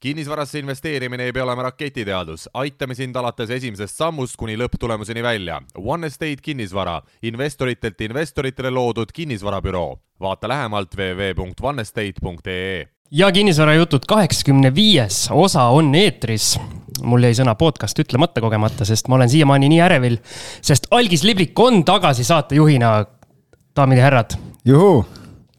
kinnisvarasse investeerimine ei pea olema raketiteadus, aitame sind alates esimesest sammust kuni lõpptulemuseni välja. One Estate kinnisvara, investoritelt investoritele loodud kinnisvarabüroo. vaata lähemalt www.onestate.ee. ja kinnisvarajutud kaheksakümne viies osa on eetris. mul jäi sõna podcast ütlemata kogemata, sest ma olen siiamaani nii ärevil, sest Algis Liblik on tagasi saatejuhina. daamid ja härrad. juhuu,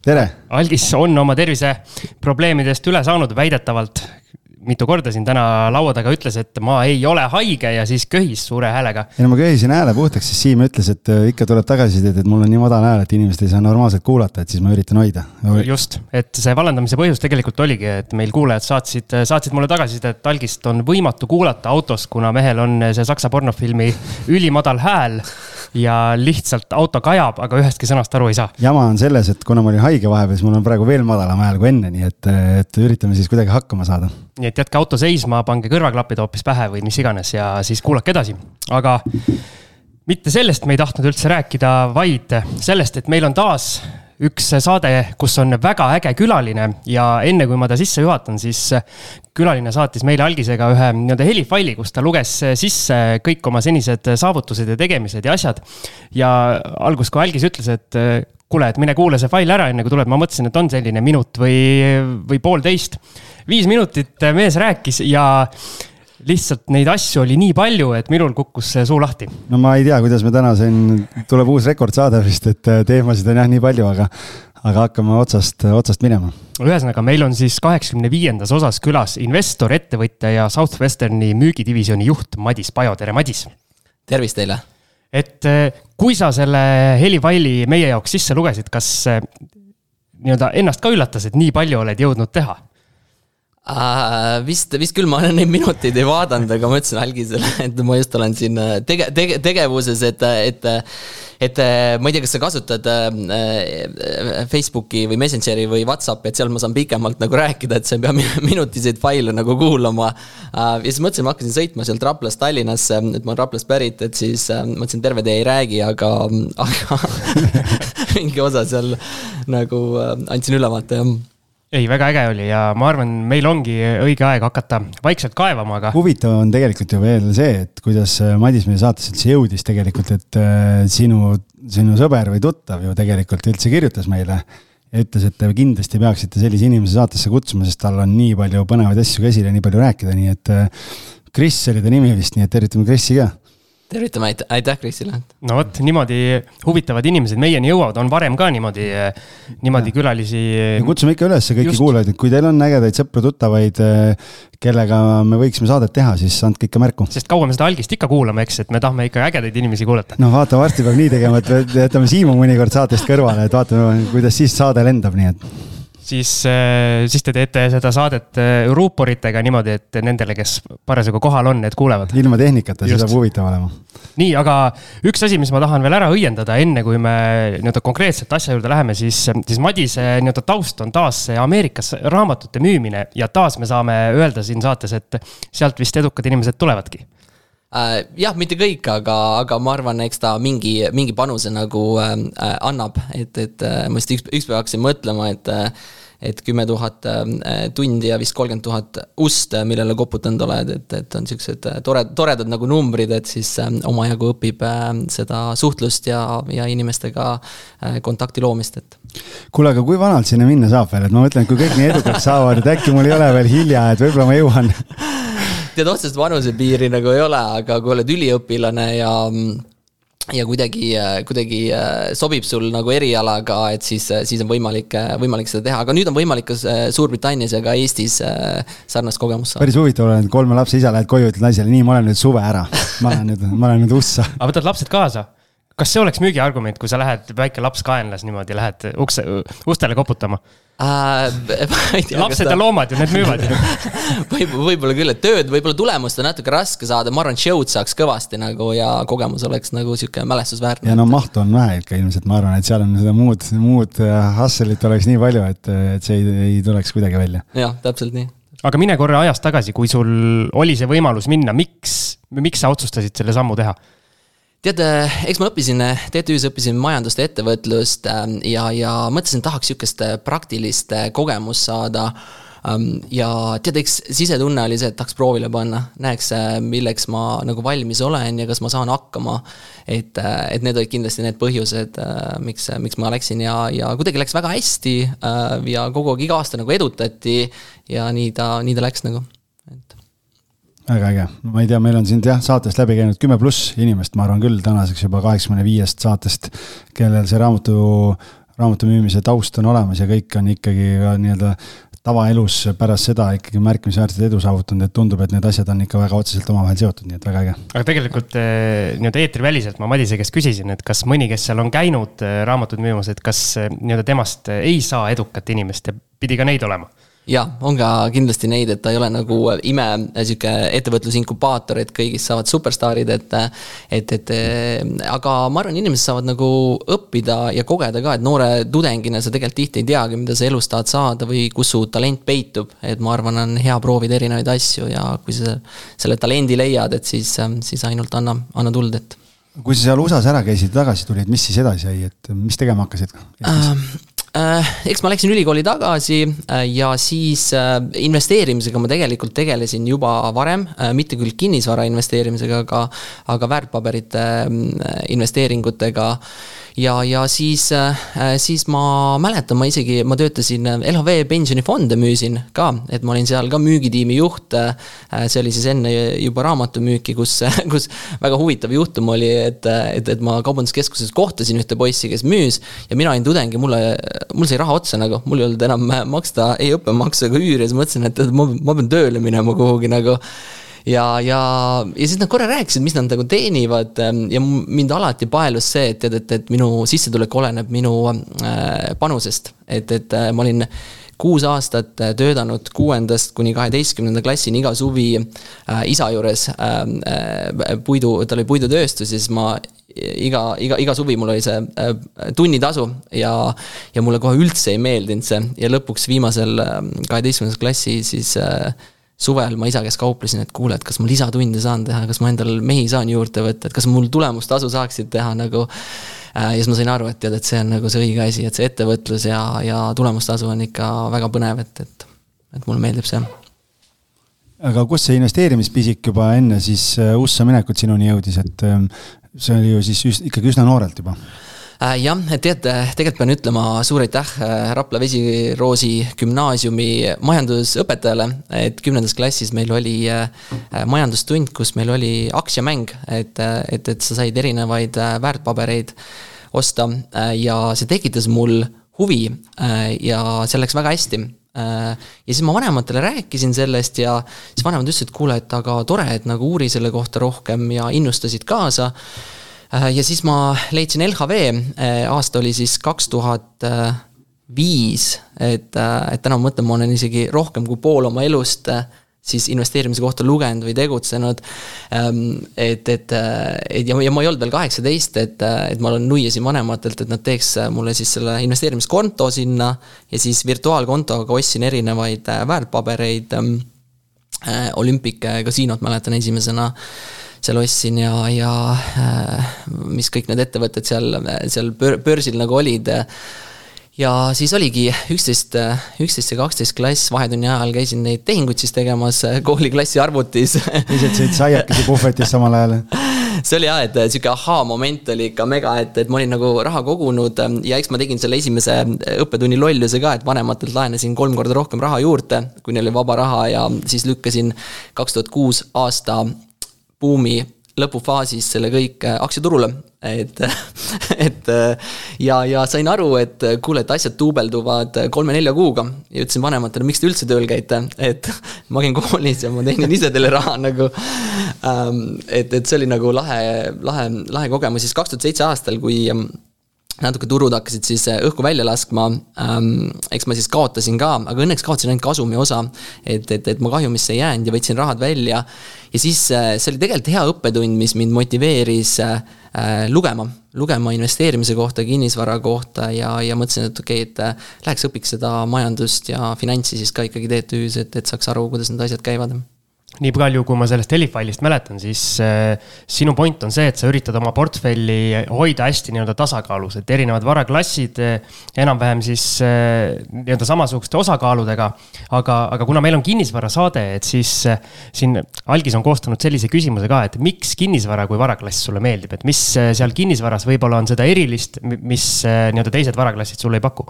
tere. Algis on oma terviseprobleemidest üle saanud väidetavalt mitu korda siin täna laua taga ütles, et ma ei ole haige ja siis köhis suure häälega. ei no ma köhisin hääle puhtaks, siis Siim ütles, et äh, ikka tuleb tagasisidet, et mul on nii madal hääl, et inimesed ei saa normaalselt kuulata, et siis ma üritan hoida. just, et see vallandamise põhjus tegelikult oligi, et meil kuulajad saatsid, saatsid mulle tagasisidet, et algist on võimatu kuulata autos, kuna mehel on see saksa pornofilmi ülimadal hääl ja lihtsalt auto kajab, aga ühestki sõnast aru ei saa. jama on selles, et kuna ma olin haige vahepeal, siis mul on praegu veel madalam hääl kui enne, nii et, et üritame siis kuidagi hakkama saada nii et jätke auto seisma, pange kõrvaklapid hoopis pähe või mis iganes ja siis kuulake edasi, aga mitte sellest me ei tahtnud üldse rääkida, vaid sellest, et meil on taas üks saade, kus on väga äge külaline ja enne kui ma ta sisse juhatan, siis külaline saatis meile algisega ühe nii-öelda helifaili, kus ta luges sisse kõik oma senised saavutused ja tegemised ja asjad. ja algus, kui algis ütles, et kuule, et mine kuula see fail ära, enne kui tuleb, ma mõtlesin, et on selline minut või, või poolteist viis minutit mees rääkis ja lihtsalt neid asju oli nii palju, et minul kukkus suu lahti. no ma ei tea, kuidas me täna siin, tuleb uus rekordsaade vist, et äh, teemasid on jah nii palju, aga, aga hakkame otsast, otsast minema. ühesõnaga, meil on siis kaheksakümne viiendas osas külas investor, ettevõtja ja Southwesterni müügidivisjoni juht Madis Pajo, tere Madis. tervist teile. et äh, kui sa selle helifaili meie jaoks sisse lugesid, kas äh, nii-öelda ennast ka üllatas, et nii palju oled jõudnud teha? Uh, vist, vist küll ma olen neid minuteid ei vaadanud, aga ma ütlesin algisele, et ma just olen siin äh, tege-, tege-, tegevuses, et, et et ma ei tea, kas sa kasutad äh, Facebooki või Messengeri või Whatsappi, et seal ma saan pikemalt nagu rääkida, et sa ei pea minutiseid faile nagu kuulama uh,. ja siis mõtlesin, ma hakkasin sõitma sealt Raplast Tallinnasse, et ma olen Raplast pärit, et siis uh, mõtlesin, terve tee ei räägi, aga, aga mingi osa seal nagu andsin ülevaate, jah ei, väga äge oli ja ma arvan, meil ongi õige aeg hakata vaikselt kaevama, aga. huvitav on tegelikult ju veel see, et kuidas äh, Madis meie saatesse üldse jõudis tegelikult, et äh, sinu, sinu sõber või tuttav ju tegelikult üldse kirjutas meile ja ütles, et te kindlasti peaksite sellise inimese saatesse kutsuma, sest tal on nii palju põnevaid asju käsil ja nii palju rääkida, nii et äh, Kris oli ta nimi vist, nii et tervitame Krisi ka tervitame, aitäh Krisile. no vot, niimoodi huvitavad inimesed meieni jõuavad, on varem ka niimoodi, niimoodi külalisi. kutsume ikka üles kõiki kuulajaid, et kui teil on ägedaid sõpru-tuttavaid, kellega me võiksime saadet teha, siis andke ikka märku. sest kaua me seda algist ikka kuulame, eks, et me tahame ikka ägedaid inimesi kuulata. no vaata, varsti peab nii tegema, et jätame Siimu mõnikord saatest kõrvale, et vaatame, kuidas siis saade lendab, nii et siis, äh, siis te teete seda saadet äh, ruuporitega niimoodi, et nendele, kes parasjagu kohal on, need kuulevad. ilma tehnikata, see saab huvitav olema. nii, aga üks asi, mis ma tahan veel ära õiendada, enne kui me nii-öelda konkreetselt asja juurde läheme, siis, siis Madise nii-öelda taust on taas Ameerikas raamatute müümine ja taas me saame öelda siin saates, et sealt vist edukad inimesed tulevadki jah, mitte kõik, aga, aga ma arvan, eks ta mingi, mingi panuse nagu uh, annab, et, et uh, ma just üks, ükspäev hakkasin mõtlema, et et kümme tuhat tundi ja vist kolmkümmend tuhat ust, millele koputanud oled, et, et on siuksed toredad, toredad nagu numbrid, et siis omajagu õpib seda suhtlust ja, ja inimestega kontakti loomist, et. kuule, aga kui vanalt sinna minna saab veel, et ma mõtlen, et kui kõik nii edukaks saavad, et äkki mul ei ole veel hilja, et võib-olla ma jõuan tead, otsest vanusepiiri nagu ei ole, aga kui oled üliõpilane ja ja kuidagi, kuidagi äh, sobib sul nagu erialaga, et siis, siis on võimalik, võimalik seda teha, aga nüüd on võimalik ka äh, Suurbritannias ja ka Eestis äh, sarnast kogemust saada. päris huvitav olen, kolme lapse isa lähed koju, ütled naisele, nii, ma olen nüüd suve ära. ma lähen nüüd, ma lähen nüüd ussa. aga võtad lapsed kaasa? kas see oleks müügiargument, kui sa lähed, väike laps kaenlas niimoodi, lähed ukse, ustele koputama äh,? lapsed ta... ja loomad ju, need müüvad ju võib, võib-olla küll, et tööd, võib-olla tulemust on natuke raske saada, ma arvan, show'd saaks kõvasti nagu ja kogemus oleks nagu sihuke mälestusväärne. ja no mahtu on vähe ikka ilmselt, ma arvan, et seal on seda muud, muud äh, hustle'it oleks nii palju, et, et see ei, ei tuleks kuidagi välja. jah, täpselt nii aga mine korra ajas tagasi, kui sul oli see võimalus minna, miks, miks sa otsustasid selle sammu teha? Tead, äh, eks ma õppisin, äh, TTÜ-s õppisin majandust ja ettevõtlust äh, ja, ja mõtlesin, tahaks sihukest praktilist kogemust saada. Ja tead, eks sisetunne oli see, et tahaks proovile panna, näeks, milleks ma nagu valmis olen ja kas ma saan hakkama. et, et need olid kindlasti need põhjused, miks, miks ma läksin ja, ja kuidagi läks väga hästi ja kogu aeg iga aasta nagu edutati. Ja nii ta, nii ta läks nagu, väga äge, ma ei tea, meil on siin jah, saatest läbi käinud kümme pluss inimest, ma arvan küll tänaseks juba kaheksakümne viiest saatest, kellel see raamatu, raamatu müümise taust on olemas ja kõik on ikkagi ka nii-öelda tavaelus pärast seda ikkagi märkimisväärset edu saavutanud, et tundub, et need asjad on ikka väga otseselt omavahel seotud, nii et väga äge. aga tegelikult eh, nii-öelda eetriväliselt ma Madise käest küsisin, et kas mõni, kes seal on käinud eh, raamatut müümas, et kas eh, nii-öelda temast ei saa edukat inimest ja pidi ka neid olema jaa, on ka kindlasti neid, et ta ei ole nagu ime sihuke ettevõtlusinkubaator, et kõigist saavad superstaarid, et. et, et aga ma arvan, inimesed saavad nagu õppida ja kogeda ka, et noore tudengina sa tegelikult tihti ei teagi, mida sa elus tahad saada või kus su talent peitub. et ma arvan, on hea proovida erinevaid asju ja kui sa selle talendi leiad, et siis, siis ainult anna, anna tuld, et kui sa seal USA-s ära käisid, tagasi tulid, mis siis edasi sai, et mis tegema hakkasid äh,? Äh, eks ma läksin ülikooli tagasi äh, ja siis äh, investeerimisega ma tegelikult tegelesin juba varem, mitte küll kinnisvara investeerimisega, aga, aga väärtpaberite investeeringutega ja, ja siis, äh, siis ma mäletan, ma isegi, ma töötasin äh, LHV pensionifonde müüsin ka, et ma olin seal ka müügitiimi juht. Äh, see oli siis enne juba raamatumüüki, kus, kus väga huvitav juhtum oli, et, et, et ma kaubanduskeskuses kohtasin ühte poissi, kes müüs. ja mina olin tudeng ja mulle, mul sai raha otsa nagu, mul ei olnud enam maksta ei õppemaksu ega üüri ja siis mõtlesin, et ma, ma pean tööle minema kuhugi nagu ja, ja, ja siis nad korra rääkisid, mis nad nagu teenivad ähm, ja mind alati paelus see, et tead, et, et minu sissetulek oleneb minu äh, panusest. et, et äh, ma olin kuus aastat äh, töötanud kuuendast kuni kaheteistkümnenda klassini iga suvi äh, isa juures äh, puidu, tal oli puidutööstus ja siis ma iga, iga, iga suvi mul oli see tunnitasu ja, ja mulle kohe üldse ei meeldinud see ja lõpuks viimasel kaheteistkümnendas klassi siis suvel ma isa käest kauplesin, et kuule, et kas ma lisatunde saan teha, kas ma endal mehi saan juurde võtta, et kas mul tulemustasu saaksid teha nagu. Äh, ja siis ma sain aru, et tead, et see on nagu see õige asi, et see ettevõtlus ja, ja tulemustasu on ikka väga põnev, et, et, et mulle meeldib see. aga kust see investeerimispisik juba enne siis äh, USA minekut sinuni jõudis, et ähm, see oli ju siis üs, ikkagi üsna noorelt juba jah, tead, tegelikult pean ütlema suur aitäh äh, Rapla Vesiroosi gümnaasiumi majandusõpetajale, et kümnendas klassis meil oli äh, majandustund, kus meil oli aktsiamäng, et, et, et sa said erinevaid väärtpabereid osta ja see tekitas mul huvi ja see läks väga hästi ja siis ma vanematele rääkisin sellest ja siis vanemad ütlesid, et kuule, et aga tore, et nagu uuri selle kohta rohkem ja innustasid kaasa Äh, ja siis ma leidsin LHV, äh, aasta oli siis kaks tuhat viis, et, äh, et täna ma mõtlen, ma olen isegi rohkem kui pool oma elust siis investeerimise kohta lugenud või tegutsenud. Ähm, et, et, et ja, ja ma ei olnud veel kaheksateist, et, et ma nuiasin vanematelt, et nad teeks mulle siis selle investeerimiskonto sinna ja siis virtuaalkontoga ostsin erinevaid väärtpabereid. Ähm, Olympic kasiinot mäletan esimesena seal ostsin ja, ja äh, mis kõik need ettevõtted seal, seal börsil nagu olid ja siis oligi üksteist, üksteist ja kaksteist klass, vahetunni ajal käisin neid tehinguid siis tegemas kooliklassi arvutis. lihtsalt sõid saiakesi puhvetis samal ajal? see oli jah, et sihuke ahaa-moment oli ikka mega, et, et ma olin nagu raha kogunud ja eks ma tegin selle esimese õppetunni lolluse ka, et vanematelt laenasin kolm korda rohkem raha juurde, kui neil oli vaba raha ja siis lükkasin kaks tuhat kuus aasta buumi lõpufaasis selle kõik äh, aktsiaturule, et, et äh, ja, ja sain aru, et äh, kuule, et asjad duubelduvad kolme-nelja kuuga. ja ütlesin vanematele, miks te üldse tööl käite, et ma käin koolis ja ma teenin ise teile raha nagu. Ähm, et, et see oli nagu lahe, lahe, lahe kogemus siis kaks tuhat seitse aastal, kui ähm, natuke turud hakkasid siis õhku välja laskma ähm,. eks ma siis kaotasin ka, aga õnneks kaotasin ainult kasumi osa. et, et, et ma kahjumisse ei jäänud ja võtsin rahad välja. ja siis äh, see oli tegelikult hea õppetund, mis mind motiveeris äh, lugema, lugema investeerimise kohta, kinnisvara kohta ja, ja mõtlesin, et okei okay,, et äh, läheks õpiks seda majandust ja finantsi siis ka ikkagi TTÜ-s, et, et saaks aru, kuidas need asjad käivad nii palju, kui ma sellest helifailist mäletan, siis äh, sinu point on see, et sa üritad oma portfelli hoida hästi nii-öelda tasakaalus, et erinevad varaklassid äh, enam-vähem siis äh, nii-öelda samasuguste osakaaludega. aga, aga kuna meil on kinnisvarasaade, et siis siin Algis on koostanud sellise küsimuse ka, et miks kinnisvara kui varaklass sulle meeldib, et mis seal kinnisvaras võib-olla on seda erilist, mis nii-öelda teised varaklassid sulle ei paku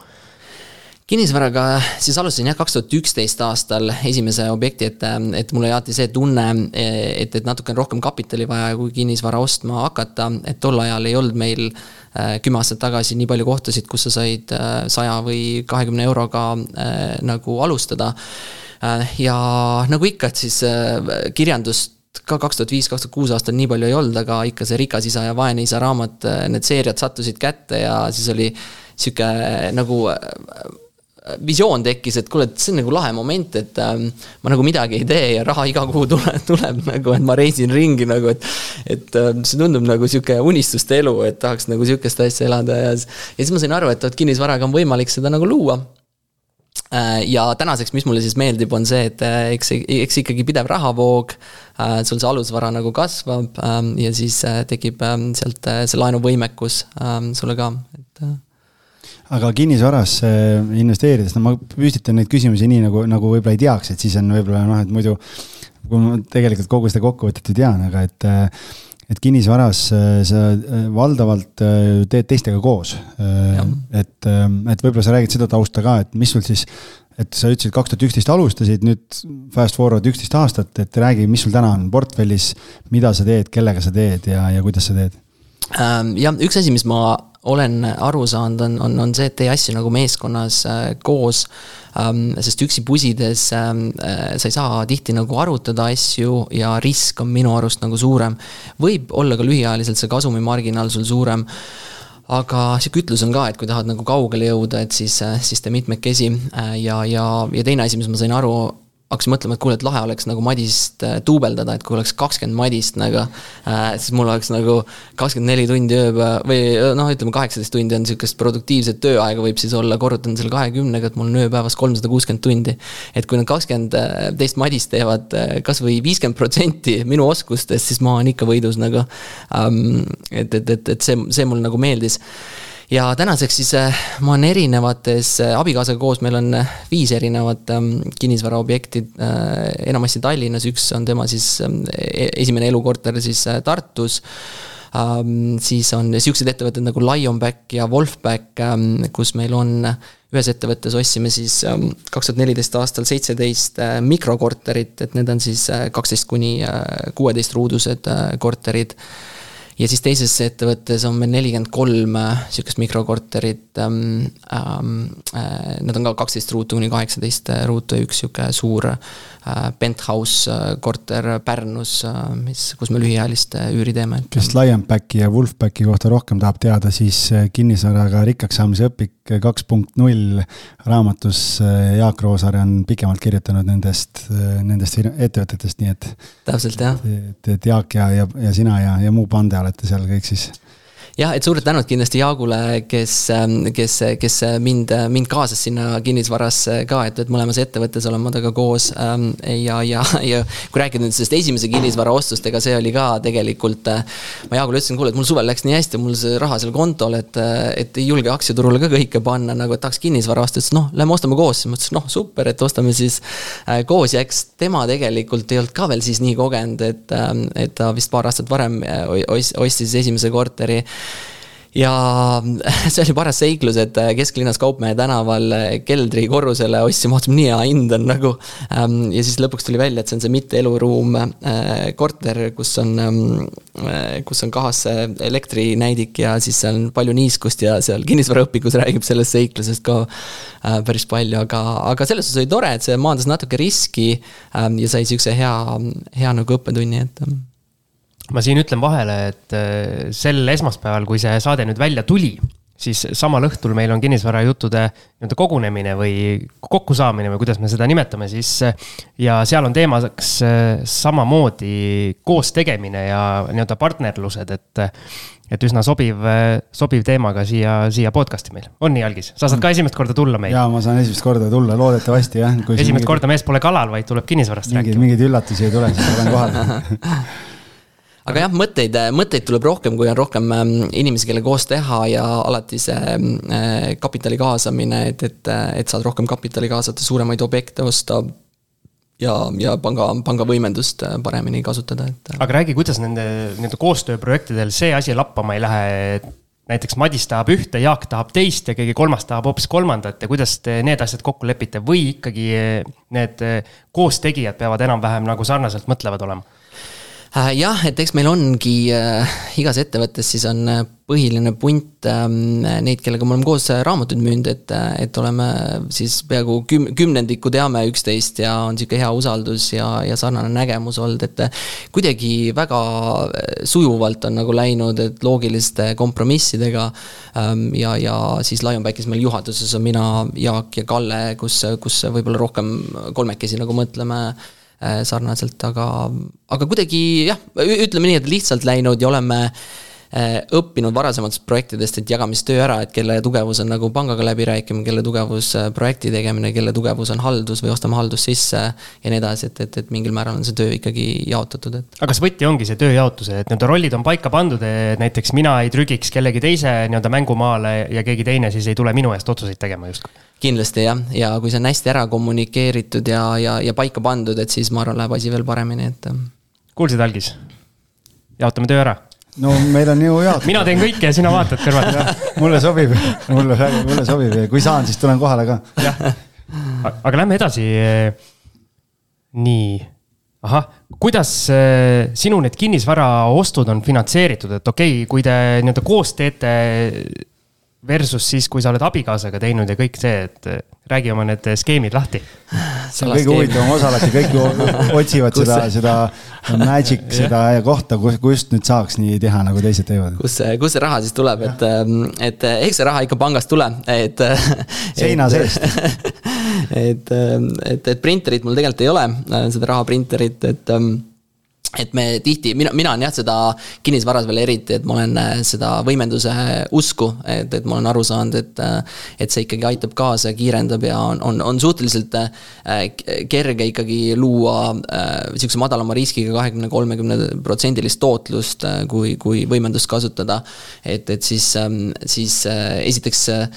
kinnisvaraga siis alustasin jah, kaks tuhat üksteist aastal esimese objekti, et, et mulle jäeti see tunne, et, et natukene rohkem kapitali vaja, kui kinnisvara ostma hakata, et tol ajal ei olnud meil äh, kümme aastat tagasi nii palju kohtasid, kus sa said äh, saja või kahekümne euroga äh, nagu alustada. ja nagu ikka, et siis kirjandust ka kaks tuhat viis, kaks tuhat kuus aastal nii palju ei olnud, aga ikka see Rikas isa ja vaene isa raamat, need seeriad sattusid kätte ja siis oli sihuke nagu visioon tekkis, et kuule, et see on nagu lahe moment, et ähm, ma nagu midagi ei tee ja raha iga kuu tuleb, tuleb nagu, et ma reisin ringi nagu, et. et ähm, see tundub nagu sihuke unistuste elu, et tahaks nagu sihukest asja elada ja, ja siis ma sain aru, et vot kinnisvaraga on võimalik seda nagu luua äh, ja tänaseks, mis mulle siis meeldib, on see, et äh, eks, eks ikkagi pidev rahavoog, äh, sul see alusvara nagu kasvab ähm, ja siis tekib sealt see laenuvõimekus sulle ka, et aga kinnisvarasse investeerides, no ma püstitan neid küsimusi nii nagu, nagu võib-olla ei teaks, et siis on võib-olla noh, et muidu. kui ma tegelikult kogu seda kokkuvõtet ju tean, aga et, et kinnisvaras sa valdavalt teed teistega koos. et, et võib-olla sa räägid seda tausta ka, et mis sul siis et sa ütlesid, kaks tuhat üksteist alustasid, nüüd fast forward üksteist aastat, et räägi, mis sul täna on portfellis, mida sa teed, kellega sa teed ja, ja kuidas sa teed? Ähm, jah, üks asi, mis ma olen aru saanud, on, on, on see, et tee asju nagu meeskonnas äh, koos ähm,. sest üksi pusides ähm, äh, sa ei saa tihti nagu arutada asju ja risk on minu arust nagu suurem. võib olla ka lühiajaliselt see kasumimarginaal sul suurem aga sihuke ütlus on ka, et kui tahad nagu kaugele jõuda, et siis, äh, siis tee mitmekesi äh, ja, ja, ja teine asi, mis ma sain aru, hakkasin mõtlema, et kuule, et lahe oleks nagu Madist äh, duubeldada, et kui oleks kakskümmend Madist nagu äh,, siis mul oleks nagu kakskümmend neli tundi ööpäeva või äh, noh, ütleme kaheksateist tundi on sihukest produktiivset tööaega võib siis olla, korrutan selle kahekümnega, et mul on ööpäevas kolmsada kuuskümmend tundi. et kui nad kakskümmend äh, teist Madist teevad kasvõi viiskümmend protsenti minu oskustest, siis ma olen ikka võidus nagu um,. et, et, et, et see, see mulle nagu meeldis ja tänaseks siis äh, ma olen erinevates, äh, abikaasaga koos meil on äh, viis erinevat ähm, kinnisvaraobjekti, enamasti Tallinnas, üks on tema siis ähm, e-, esimene elukorter siis Tartus. Um,. siis on siuksed ettevõtted nagu Lionback ja Wolfback um,, kus meil on ühes ettevõttes ostsime siis kaks tuhat neliteist aastal seitseteist mikrokorterit, et need on siis kaksteist kuni kuueteist ruudused korterid ja siis teises ettevõttes on meil nelikümmend kolm äh, sihukest mikrokorterit ähm,. Ähm, äh, Need on ka kaksteist ruutu kuni kaheksateist äh, ruutu ja üks sihuke suur äh, penthouse äh, korter Pärnus äh,, mis, kus me lühiajalist üüri teeme. kes Lionbacki ja Wolfbacki kohta rohkem tahab teada, siis kinnisvaraga rikkaks saamise õpik kaks punkt null raamatus Jaak Roosaare on pikemalt kirjutanud nendest, nendest ettevõtetest, nii et. täpselt jah. et, et Jaak ja, ja, ja sina ja, ja muu pande olete seal kõik siis jah, et suured tänud kindlasti Jaagule, kes, ähm, kes, kes mind, mind kaasas sinna kinnisvarasse ka, et, et mõlemas ettevõttes olen ma temaga koos. Ähm, ja, ja, ja kui rääkida nüüd sellest esimese kinnisvara ostust, ega see oli ka tegelikult. Äh, ma Jaagule ütlesin, kuule, et mul suvel läks nii hästi, mul see raha seal kontol, et, et ei julge aktsiaturule ka kõike panna, nagu et tahaks kinnisvara osta, ütles noh, lähme ostame koos, siis ma ütlesin noh, super, et ostame siis äh, koos ja eks tema tegelikult ei olnud ka veel siis nii kogenud, et, ähm, et ta vist paar aastat varem äh, ostis esimese korteri ja see oli paras seiklus, et äh, kesklinnas Kaupmehe tänaval äh, keldrikorrusele ostsime, vaatasime, nii hea hind on nagu. Ähm, ja siis lõpuks tuli välja, et see on see mitte-eluruum äh, korter, kus on, ähm, kus on kahas elektrinäidik ja siis seal on palju niiskust ja seal kinnisvaraõpikus räägib sellest seiklusest ka päris palju, aga, aga selles suhtes oli tore, et see maandas natuke riski ähm, ja sai sihukese hea, hea nagu õppetunni, et ma siin ütlen vahele, et äh, sel esmaspäeval, kui see saade nüüd välja tuli, siis samal õhtul meil on kinnisvarajuttude nii-öelda kogunemine või kokkusaamine või kuidas me seda nimetame siis. ja seal on teemaks samamoodi koos tegemine ja nii-öelda partnerlused, et et üsna sobiv, sobiv teema ka siia, siia podcast'i meil. on nii, Algis? sa saad ka esimest korda tulla meil? jaa, ma saan esimest korda tulla, loodetavasti jah. esimest mingid... korda mees pole kalal, vaid tuleb kinnisvarast mingeid, rääkima. mingeid üllatusi ei tule, siis olen kohal aga jah, mõtteid, mõtteid tuleb rohkem, kui on rohkem ähm, inimesi, kellega koos teha ja alati see äh, kapitali kaasamine, et, et, et saad rohkem kapitali kaasata, suuremaid objekte osta ja, ja panga, panga võimendust äh, paremini kasutada, et. Äh. aga räägi, kuidas nende nii-öelda koostööprojektidel see asi lappama ei lähe, et näiteks Madis tahab ühte, Jaak tahab teist ja keegi kolmas tahab hoopis kolmandat ja kuidas te need asjad kokku lepite või ikkagi need koostegijad peavad enam-vähem nagu sarnaselt mõtlevad olema? Äh, jah, et eks meil ongi äh, igas ettevõttes siis on äh, põhiline punt ähm, neid, kellega me oleme koos raamatuid müünud, et, et oleme siis peaaegu küm-, kümnendikku teame üksteist ja on niisugune hea usaldus ja, ja sarnane nägemus olnud, et kuidagi väga sujuvalt on nagu läinud, et loogiliste kompromissidega ähm, ja, ja siis Lionbackis meil juhatuses on mina, Jaak ja Kalle, kus, kus võib-olla rohkem kolmekesi nagu mõtleme Äh, sarnaselt, aga, aga kuidagi jah, ütleme nii, et lihtsalt läinud ja oleme äh, õppinud varasematest projektidest, et jagamistöö ära, et kelle tugevus on nagu pangaga läbirääkimine, kelle tugevus äh, projekti tegemine, kelle tugevus on haldus või ostame haldust sisse ja nii edasi, et, et, et mingil määral on see töö ikkagi jaotatud, et. aga kas võti ongi see tööjaotus, et nii-öelda rollid on paika pandud, et näiteks mina ei trügiks kellegi teise nii-öelda mängumaale ja keegi teine siis ei tule minu eest otsuseid tegema justkui? kindlasti jah, ja kui see on hästi ära kommunikeeritud ja, ja, ja paika pandud, et siis ma arvan, läheb asi veel paremini, et. Kuulsid, Algis? jaotame töö ära no meil on ju jaotatud. mina teen kõike ja sina vaatad kõrvalt. Mulle sobib, mulle, mulle sobib. Ja kui saan, siis tulen kohale ka. aga lähme edasi. nii, ahah, kuidas äh, sinu need kinnisvaraostud on finantseeritud, et okei okay,, kui te nii-öelda koos teete Versus siis, kui sa oled abikaasaga teinud ja kõik see, et eh, räägi oma need skeemid lahti. see on kõige huvitavam osa alati, kõik otsivad seda, seda magic, seda kohta, kus, kust nüüd saaks nii teha, nagu teised teevad. kus see, kust see raha siis tuleb, et, ähm, et eks see raha ikka pangast tuleb, et. seina seest et, ähm, et, et printerit mul tegelikult ei ole, seda rahaprinterit, et ähm, et me tihti, mina, mina olen jah, seda kinnisvaras veel eriti, et ma olen äh, seda võimenduse usku, et, et ma olen aru saanud, et äh, et see ikkagi aitab kaasa, kiirendab ja on, on, on suhteliselt äh, kerge ikkagi luua niisuguse madalama riskiga kahekümne, kolmekümne protsendilist tootlust, kui, kui võimendust kasutada. et, et siis, ähm, siis esiteks Äh,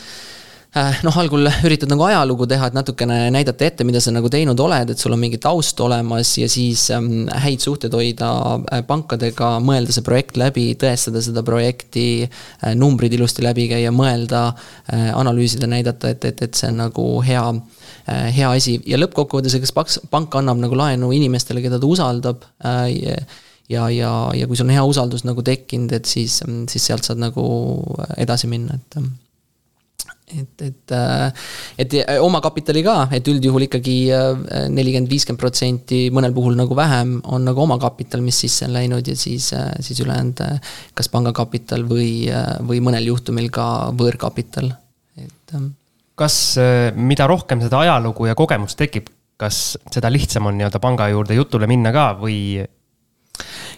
noh, algul üritad nagu ajalugu teha, et natukene näidata ette, mida sa nagu teinud oled, et sul on mingi taust olemas ja siis ähm, häid suhteid hoida äh, pankadega, mõelda see projekt läbi, tõestada seda projekti äh,, numbrid ilusti läbi käia, mõelda äh,, analüüsida, näidata, et, et, et see on nagu hea äh, hea asi. Ja lõppkokkuvõttes, ega kas pank annab nagu laenu inimestele, keda ta usaldab äh, ja, ja, ja kui sul on hea usaldus nagu tekkinud, et siis, siis sealt saad nagu edasi minna, et et, et, äh, et äh, omakapitali ka, et üldjuhul ikkagi äh, nelikümmend, viiskümmend protsenti, mõnel puhul nagu vähem, on nagu omakapital, mis sisse on läinud ja siis, siis ülejäänud kas pangakapital või, või mõnel juhtumil ka võõrkapital, et. kas, mida rohkem seda ajalugu ja kogemust tekib, kas seda lihtsam on nii-öelda panga juurde jutule minna ka või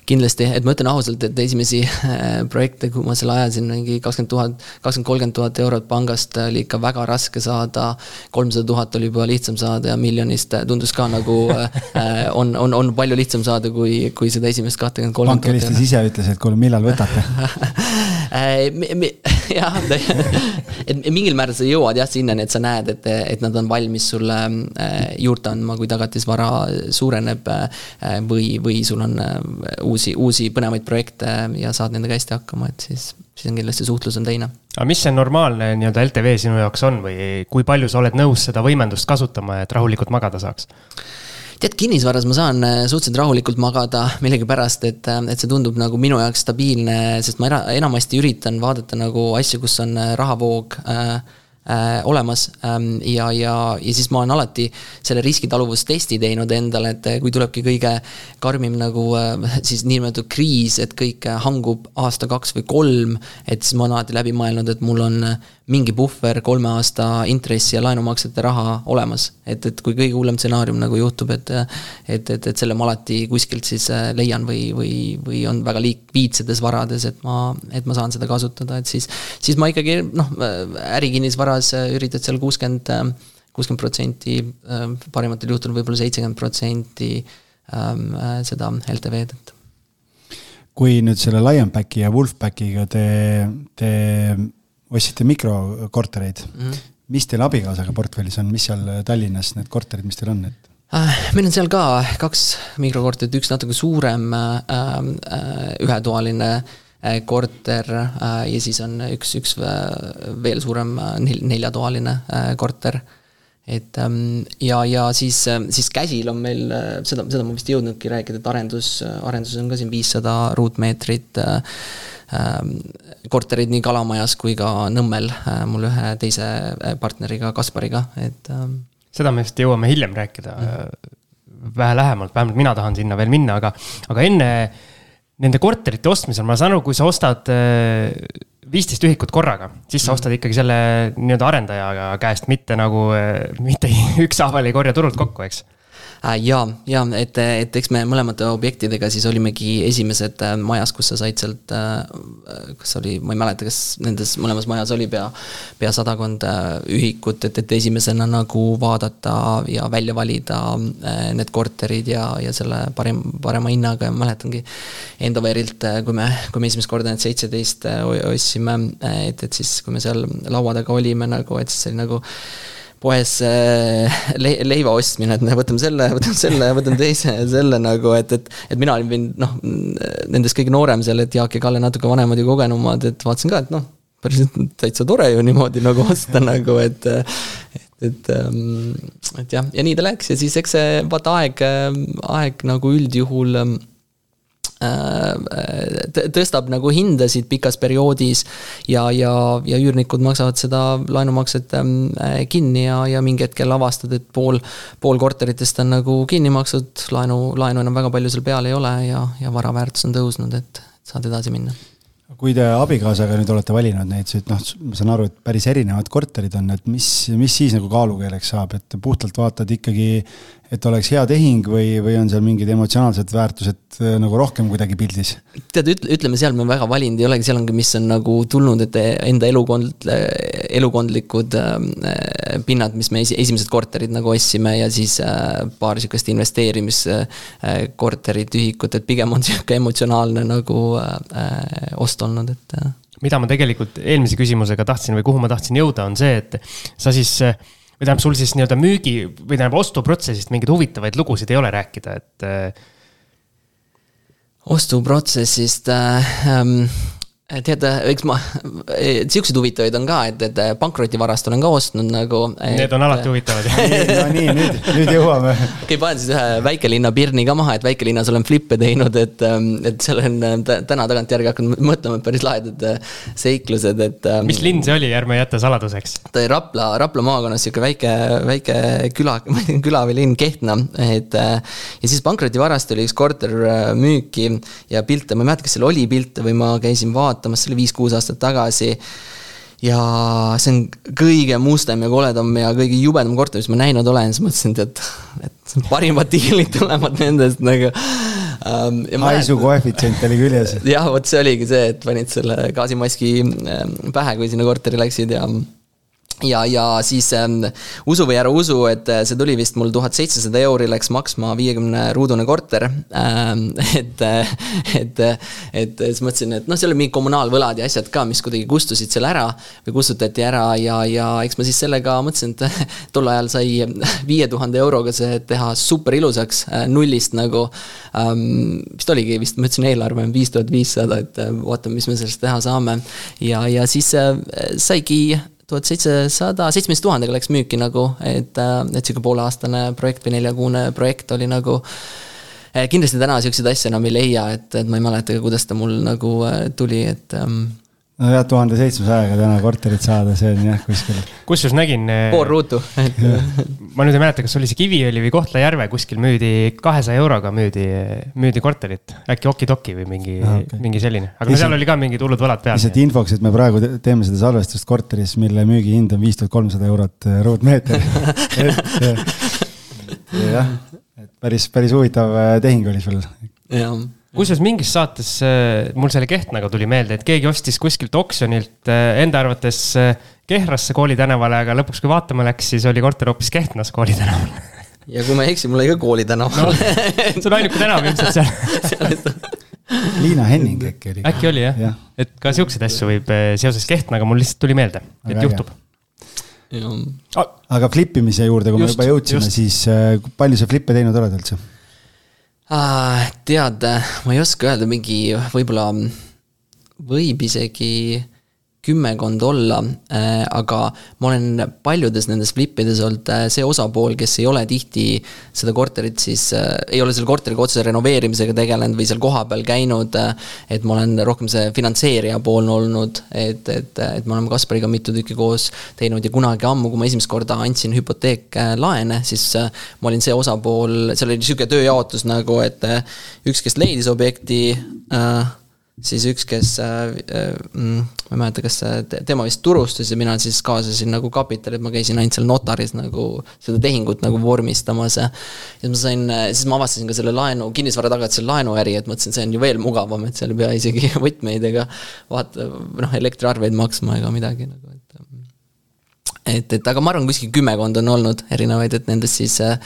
kindlasti, et ma ütlen ausalt, et esimesi äh, projekte, kui ma selle ajasin, mingi kakskümmend tuhat, kakskümmend, kolmkümmend tuhat eurot pangast oli ikka väga raske saada. kolmsada tuhat oli juba lihtsam saada ja miljonist tundus ka nagu äh, on, on, on palju lihtsam saada, kui, kui seda esimest kahtekümmet, tuhat. pank helistas ise, ütles, et kuule, millal võtate äh, jah, et mingil määral sa jõuad jah sinnani, et sa näed, et, et nad on valmis sulle juurde andma, kui tagatisvara suureneb või, või sul on uus uusi, uusi põnevaid projekte ja saad nendega hästi hakkama, et siis, siis on kindlasti suhtlus on teine. aga mis see normaalne nii-öelda LTV sinu jaoks on või kui palju sa oled nõus seda võimendust kasutama, et rahulikult magada saaks? Tead, kinnisvaras ma saan äh, suhteliselt rahulikult magada millegipärast, et, äh, et see tundub nagu minu jaoks stabiilne, sest ma era-, enamasti üritan vaadata nagu asju, kus on äh, rahavoog äh, äh, olemas ähm, ja, ja, ja siis ma olen alati selle riskitaluvustesti teinud endale, et kui tulebki kõige karmim nagu äh, siis niinimetatud kriis, et kõik hangub aasta, kaks või kolm, et siis ma olen alati läbi mõelnud, et mul on mingi puhver kolme aasta intressi ja laenumaksete raha olemas. et, et kui kõige hullem stsenaarium nagu juhtub, et et, et, et selle ma alati kuskilt siis äh, leian või, või, või on väga liik-, viitsedes varades, et ma, et ma saan seda kasutada, et siis siis ma ikkagi noh, ärikinnisvaras äh, üritad seal kuuskümmend, äh, kuuskümmend protsenti, parimatel juhtudel võib-olla seitsekümmend protsenti ähm, seda LTV-d, et kui nüüd selle Lionbacki ja Wolfbackiga te, te ostsite mikrokortereid mm. -hmm. mis teil abikaasaga portfellis on, mis seal Tallinnas need korterid, mis teil on, et? Äh, meil on seal ka kaks mikrokorterit, üks natuke suurem äh, äh, ühetoaline korter ja siis on üks, üks veel suurem nel-, neljatoaline korter. et ähm, ja, ja siis, siis käsil on meil, seda, seda ma vist ei jõudnudki rääkida, et arendus, arenduses on ka siin viissada ruutmeetrit ähm, korterid nii Kalamajas kui ka Nõmmel mul ühe teise partneriga, Kaspariga, et ähm, seda me vist jõuame hiljem rääkida mm vähe lähemalt, vähemalt mina tahan sinna veel minna, aga, aga enne nende korterite ostmisel, ma saan aru, kui sa ostad äh, viisteist ühikut korraga, siis sa mhm. ostad ikkagi selle nii-öelda arendaja käest, mitte nagu, äh, mitte ükshaaval ei korja turult kokku, eks Äh, ja, ja et, et eks me mõlemate objektidega siis olimegi esimesed äh, majas, kus sa said sealt, äh, kas oli, ma ei mäleta, kas nendes mõlemas majas oli pea, pea sadakond ühikut, et, et esimesena nagu vaadata ja välja valida need korterid ja, ja selle parim, parema hinnaga. Ja ma mäletangi enda veerilt, kui me, kui me esimest korda need seitseteist ostsime, et, et siis, kui me seal laua taga olime nagu, et siis see oli nagu poes äh, le leiva ostmine, et võtame selle, võtame selle, võtame teise selle nagu, et, et. et mina olin noh, nendest kõige noorem seal, et Jaak ja Kalle natuke vanemad ja kogenumad, et vaatasin ka, et noh, päriselt täitsa tore ju niimoodi nagu osta nagu, et. et, ähm, et jah, ja nii ta läks ja siis eks see vaata aeg, aeg nagu üldjuhul Äh, tõstab nagu hindasid pikas perioodis ja, ja, ja üürnikud maksavad seda laenumakset ähm, äh, kinni ja, ja mingi hetkel avastad, et pool, pool korteritest on nagu kinni makstud, laenu, laenu enam väga palju seal peal ei ole ja, ja vara väärtus on tõusnud, et saad edasi minna. Kui te abikaasaga nüüd olete valinud neid, noh, ma saan aru, et päris erinevad korterid on, et mis, mis siis nagu kaalukeeleks saab, et puhtalt vaatad ikkagi et oleks hea tehing või, või on seal mingid emotsionaalsed väärtused äh, nagu rohkem kuidagi pildis? tead, ütle, ütleme, seal me väga valinud ei olegi, seal ongi, mis on nagu tulnud, et enda elukond, elukondlikud äh, pinnad, mis me esi, esimesed korterid nagu ostsime ja siis äh, paar sihukest investeerimiskorterit äh,, ühikut, et pigem on sihuke emotsionaalne nagu äh, ost olnud, et äh. mida ma tegelikult eelmise küsimusega tahtsin või kuhu ma tahtsin jõuda, on see, et sa siis äh, või tähendab, sul siis nii-öelda müügi või tähendab ostuprotsessist mingeid huvitavaid lugusid ei ole rääkida, et. Äh, ostuprotsessist äh, ähm, tead, eks ma, siukseid huvitavaid on ka, et, et pankrotivarast olen ka ostnud nagu. Need on alati huvitavad no nii, nüüd, nüüd jõuame. okei panen siis ühe väikelinna pirni ka maha, et väikelinnas olen flippe teinud, et, et seal on täna tagantjärgi hakanud mõtlema, et päris lahedad seiklused, et. Mis linn see oli, ärme jäta saladuseks. ta oli Rapla, Rapla maakonnas sihuke väike, väike küla, ma ei tea, küla või linn, Kehtna, et. Ja siis pankrotivarast oli üks korter müüki ja pilte, ma ei mäleta, kas seal oli pilte või ma käisin vaatamas vaatamas, see oli viis-kuus aastat tagasi. ja see on kõige mustem ja koledam ja kõige jubedam korter, mis ma näinud olen, siis mõtlesin, et, et parimad diilid tulevad nendest nagu um,. haisu koefitsient oli küljes. jah, vot see oligi see, et panid selle gaasimaski ähm, pähe, kui sinna korteri läksid ja ja, ja siis ähm, usu või ära usu, et äh, see tuli vist mul tuhat seitsesada euri läks maksma viiekümne ruudune korter ähm,. et, äh, et, et siis mõtlesin, et noh, seal oli mingid kommunaalvõlad ja asjad ka, mis kuidagi kustusid seal ära või kustutati ära ja, ja eks ma siis sellega mõtlesin, et tol ajal sai viie tuhande euroga see teha super ilusaks äh, nullist nagu ähm,. vist oligi vist, ma ütlesin, eelarve on viis tuhat viissada, et vaatame, mis me sellest teha saame. ja, ja siis äh, saigi tuhat seitsesada, seitsmeteist tuhandega läks müüki nagu, et, äh, et sihuke pooleaastane projekt või neljakuune projekt oli nagu. Äh, kindlasti täna siukseid asju enam ei leia, et, et ma ei mäleta ka, kuidas ta mul nagu äh, tuli, et. Ähm, nojah, tuhande seitsmesajaga täna korterit saada, see on jah kuskil. kusjuures nägin. pool ruutu ma nüüd ei mäleta, kas oli see Kiviõli või Kohtla-Järve kuskil müüdi kahesaja euroga müüdi, müüdi korterit. äkki Okidoki või mingi ah,, okay. mingi selline, aga no seal oli ka mingid hullud võlad peal. lihtsalt infoks, et me praegu teeme seda salvestust korteris, mille müügihind on viis tuhat kolmsada eurot äh, ruutmeeter jah, et päris, päris huvitav äh, tehing oli sul. jah kusjuures mingis saates äh, mul selle Kehtnaga tuli meelde, et keegi ostis kuskilt oksjonilt äh, enda arvates äh, Kehrasse kooli tänavale, aga lõpuks, kui vaatama läks, siis oli korter hoopis Kehtnas kooli tänaval. ja kui ma ei eksi, mul oli ka kooli tänaval no,. see on ainuke tänav ilmselt seal Liina Henning äkki oli. äkki oli jah ja., et ka siukseid asju võib seoses Kehtnaga, mul lihtsalt tuli meelde, et aga juhtub. aga flip imise juurde, kui just, me juba jõudsime, siis palju sa flip'e teinud oled üldse? Tead, ma ei oska öelda, mingi võib-olla võib isegi kümmekond olla, äh, aga ma olen paljudes nendes flippides olnud äh, see osapool, kes ei ole tihti seda korterit siis, äh, ei ole selle korteriga otse renoveerimisega tegelenud või seal kohapeal käinud. et ma olen rohkem see finantseerija poolne olnud, et, et, et me oleme Kaspariga mitu tükki koos teinud ja kunagi ammu, kui ma esimest korda andsin hüpoteeklaene, siis ma olin see osapool, seal oli sihuke tööjaotus nagu, et üks, kes leidis objekti äh, siis üks, kes äh,, äh mm, ma ei mäleta, kas tema vist turustas ja mina siis kaasasin nagu kapitali, et ma käisin ainult seal notaris nagu seda tehingut nagu vormistamas ja. ja ma sain, siis ma avastasin ka selle laenu, kinnisvara tagatisel laenuäri, et mõtlesin, see on ju veel mugavam, et seal ei pea isegi võtmeid ega vaata, noh, elektriarveid maksma ega midagi nagu, et et, et aga ma arvan, kuskil kümmekond on olnud erinevaid, et nendest siis äh,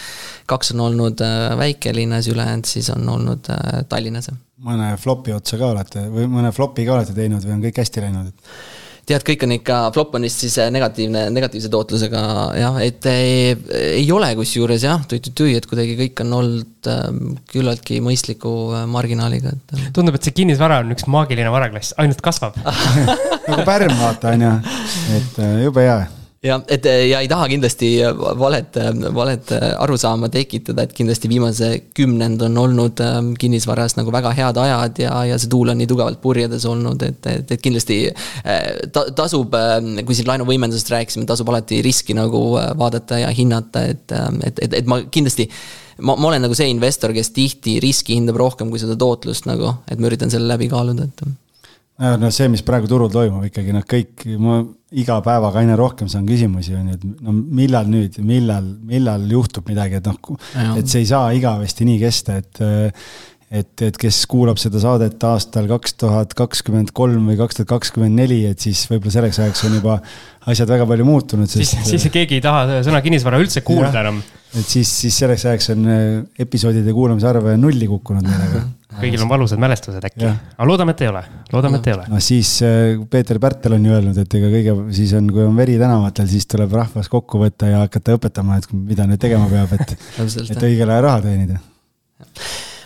kaks on olnud äh, väikelinnas, ülejäänud siis on olnud äh, Tallinnas. Mõne flopi otsa ka olete või mõne flopi ka olete teinud või on kõik hästi läinud? tead, kõik on ikka, flop on vist siis negatiivne, negatiivse tootlusega jah, et ei, ei ole kusjuures jah, tui-tui-tui, et kuidagi kõik on olnud äh, küllaltki mõistliku äh, marginaaliga, et. tundub, et see kinnisvara on üks maagiline varaklass, ainult kasvab nagu pärm vaata, on ju, et jube hea jah, et ja ei taha kindlasti valet, valet arusaama tekitada, et kindlasti viimase kümnend on olnud kinnisvaras nagu väga head ajad ja, ja see tuul on nii tugevalt purjedes olnud, et, et, et kindlasti äh, ta, tasub, kui siin laenuvõimendusest rääkisime, tasub alati riski nagu äh, vaadata ja hinnata, et, et, et, et ma kindlasti ma, ma olen nagu see investor, kes tihti riski hindab rohkem kui seda tootlust nagu, et ma üritan selle läbi kaaluda, et no see, mis praegu turul toimub ikkagi noh, kõik, ma iga päevaga aina rohkem saan küsimusi, on ju, et no millal nüüd, millal, millal juhtub midagi, et noh, et see ei saa igavesti nii kesta, et et, et kes kuulab seda saadet aastal kaks tuhat kakskümmend kolm või kaks tuhat kakskümmend neli, et siis võib-olla selleks ajaks on juba asjad väga palju muutunud. siis, siis keegi ei taha sõna kinnisvara üldse kuulda enam. et siis, siis selleks ajaks on episoodide kuulamise arv nulli kukkunud meelega kõigil on valusad mälestused äkki, aga loodame, et ei ole, loodame, et ei ole. no siis äh, Peeter Pärtel on ju öelnud, et ega kõige, siis on, kui on veri tänavatel, siis tuleb rahvas kokku võtta ja hakata õpetama, et mida nüüd tegema peab, et et õigel ajal raha teenida.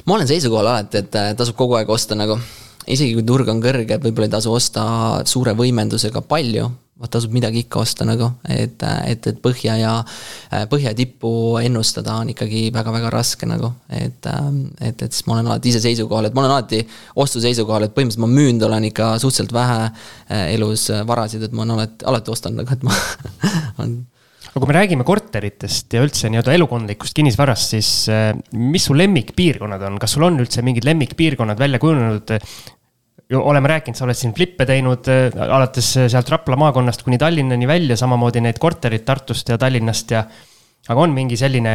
Ma olen seisukohal alati, et äh, tasub kogu aeg osta nagu, isegi kui turg on kõrge, võib-olla ei tasu osta suure võimendusega palju vot tasub midagi ikka osta nagu, et, et, et põhja ja, põhja ja tippu ennustada on ikkagi väga-väga raske nagu. et, et, et siis ma olen alati ise seisukohal, et ma olen alati ostu seisukohal, et põhimõtteliselt ma müünud olen ikka suhteliselt vähe elus varasid, et ma olen alati, alati ostanud, aga et ma on aga kui me räägime korteritest ja üldse nii-öelda elukondlikust kinnisvarast, siis eh, mis su lemmikpiirkonnad on, kas sul on üldse mingid lemmikpiirkonnad välja kujunenud, oleme rääkinud, sa oled siin flippe teinud äh, alates äh, sealt Rapla maakonnast kuni Tallinnani välja, samamoodi neid korterid Tartust ja Tallinnast ja. aga on mingi selline,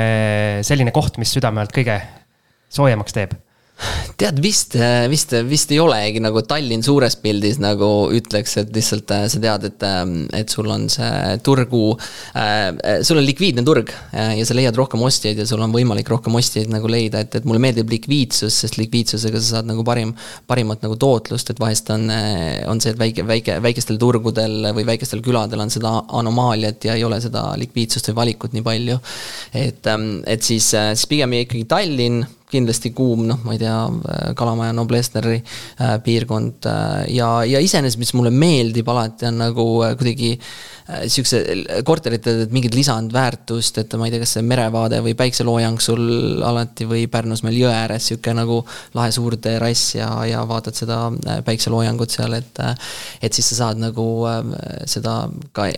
selline koht, mis südame alt kõige soojemaks teeb tead, vist, vist, vist ei olegi nagu Tallinn suures pildis nagu ütleks, et lihtsalt äh, sa tead, et, ähm, et sul on see turgu äh,, sul on likviidne turg ja, sa leiad rohkem ostjaid ja sul on võimalik rohkem ostjaid nagu leida, et, et mulle meeldib likviidsus, sest likviidsusega sa saad nagu parim, parimat nagu tootlust, et vahest on, äh, on see, et väike, väike, väikestel turgudel või väikestel küladel on seda anomaaliat ja ei ole seda likviidsust või valikut nii palju. et, ähm, et siis, siis pigem ikkagi Tallinn kindlasti kuum, noh, ma ei tea, Kalamaja, Noblessneri piirkond ja, ja iseenesest, mis mulle meeldib alati, on nagu kuidagi sihukese korterite mingit lisandväärtust, et ma ei tea, kas see merevaade või päikseloojang sul alati või Pärnus meil jõe ääres sihuke nagu lahe suur terrass ja, ja vaatad seda päikseloojangut seal, et et siis sa saad nagu seda ka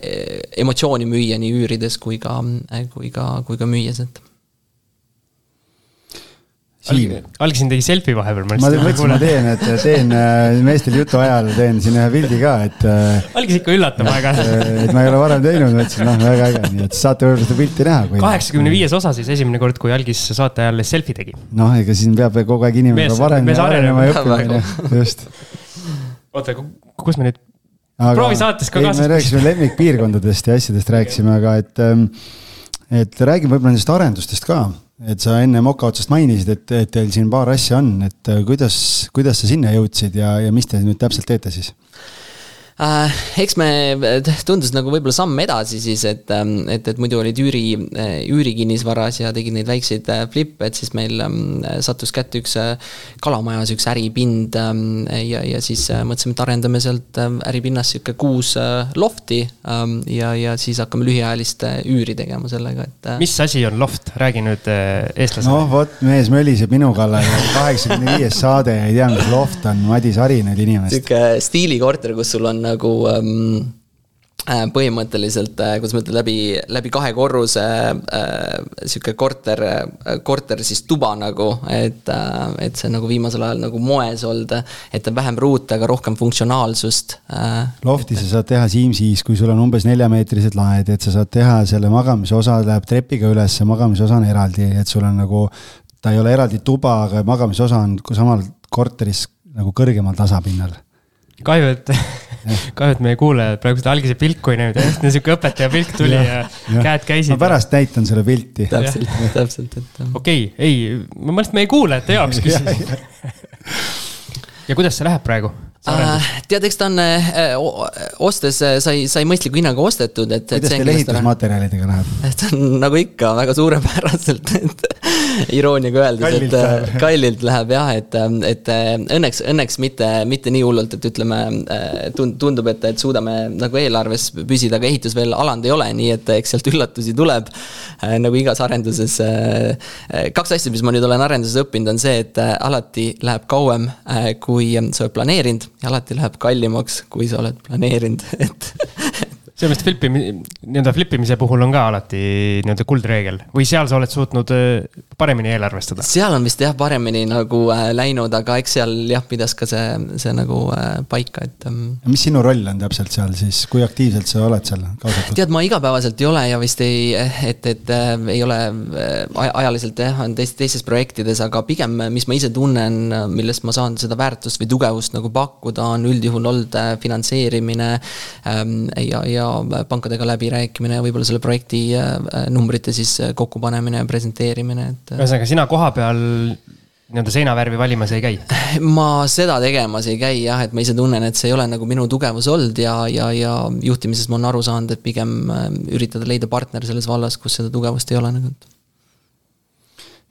emotsiooni müüa nii üürides kui ka, kui ka, kui ka müües, et Siim. algasin tegi selfie vahepeal. ma mõtlesin, ma teen, et teen äh, meestel jutu ajal teen siin ühe pildi ka, et. Äh, algis ikka üllatama väga. et ma ei ole varem teinud, mõtlesin, noh, väga äge, nii et saate võib-olla seda pilti näha. kaheksakümne viies osa siis esimene kord, kui algis saate ajal selfie tegi. noh, ega siin peab kogu aeg inimene arenema, arenema ja õppima, just. oota, kus me nüüd aga proovi saates ka kaasas. me rääkisime lemmikpiirkondadest ja asjadest rääkisime, aga et, ähm, et räägime võib-olla nendest arendustest ka et sa enne moka otsast mainisid, et, et teil siin paar asja on, et äh, kuidas, kuidas sa sinna jõudsid ja, ja mis te nüüd täpselt teete siis? Äh,? eks me, tundus nagu võib-olla samm edasi siis, et, ähm, et, et muidu olid üüri, äh, üürikinnisvaras ja tegid neid väikseid äh, flip'e, et siis meil ähm, sattus kätte üks äh, kalamajas üks äripind ähm, ja, ja siis mõtlesime, et arendame sealt äripinnast sihuke kuus lofti ja, ja siis hakkame lühiajalist üüri tegema sellega, et. mis asi on loft, räägi nüüd eestlasele. noh, vot mees möliseb minu kallal ja kaheksakümne viies saade ja ei tea, mis loft on, Madis Hari nüüd inimest. sihuke stiilikorter, kus sul on nagu ähm, äh, põhimõtteliselt, äh, kuidas ma ütlen, läbi, läbi kahe korruse äh, sihuke korter, korter siis tuba nagu, et, et see nagu viimasel ajal nagu moes olnud, et on vähem ruute, aga rohkem funktsionaalsust. lofti sa saad teha Siimsis, kui sul on umbes neljameetrised laed, et sa saad teha selle magamisosa läheb trepiga üles, magamisosa on eraldi, et sul on nagu, ta ei ole eraldi tuba, aga magamisosa on samal korteris nagu kõrgemal tasapinnal kahju, et kahju, et meie kuulajad praegu seda algise pilku ei näinud, niisugune õpetaja pilk tuli ja, ja käed käisid. ma pärast näitan selle pilti. täpselt, täpselt, et. okei okay,, ei, ma mõtlesin meie kuulajate jaoks küsisin ja kuidas see läheb praegu? Äh, tead, eks ta on äh, ostes äh, sai, sai mõistliku hinnaga ostetud, et. kuidas teil ehitusmaterjalidega läheb? ta on nagu ikka väga suurepäraselt, et irooniaga öeldes, et läheb. kallilt läheb jah, et, et õnneks, õnneks mitte, mitte nii hullult, et ütleme, tundub, et, et suudame nagu eelarves püsida, aga ehitus veel alanud ei ole, nii et eks sealt üllatusi tuleb. nagu igas arenduses. kaks asja, mis ma nüüd olen arenduses õppinud, on see, et alati läheb kauem, kui sa oled planeerinud ja alati läheb kallimaks, kui sa oled planeerinud, et selles mõttes flipi, nii-öelda flip imise puhul on ka alati nii-öelda kuldreegel või seal sa oled suutnud äh, paremini eelarvestada? seal on vist jah, paremini nagu äh, läinud, aga eks seal jah, pidas ka see, see nagu äh, paika, et ähm.... mis sinu roll on täpselt seal siis, kui aktiivselt sa oled seal kaasatud? tead, ma igapäevaselt ei ole ja vist ei, et, et äh, ei ole äh, ajaliselt jah, on teist, teistes projektides, aga pigem, mis ma ise tunnen, millest ma saan seda väärtust või tugevust nagu pakkuda, on üldjuhul olnud äh, finantseerimine ähm, ja, ja pankadega läbirääkimine ja võib-olla selle projekti äh, numbrite siis äh, kokkupanemine ja presenteerimine, et. Äh. ühesõnaga, sina kohapeal nii-öelda seinavärvi valimas ei käi? ma seda tegemas ei käi jah, et ma ise tunnen, et see ei ole nagu minu tugevus olnud ja, ja, ja juhtimises ma olen aru saanud, et pigem üritada leida partner selles vallas, kus seda tugevust ei ole nagu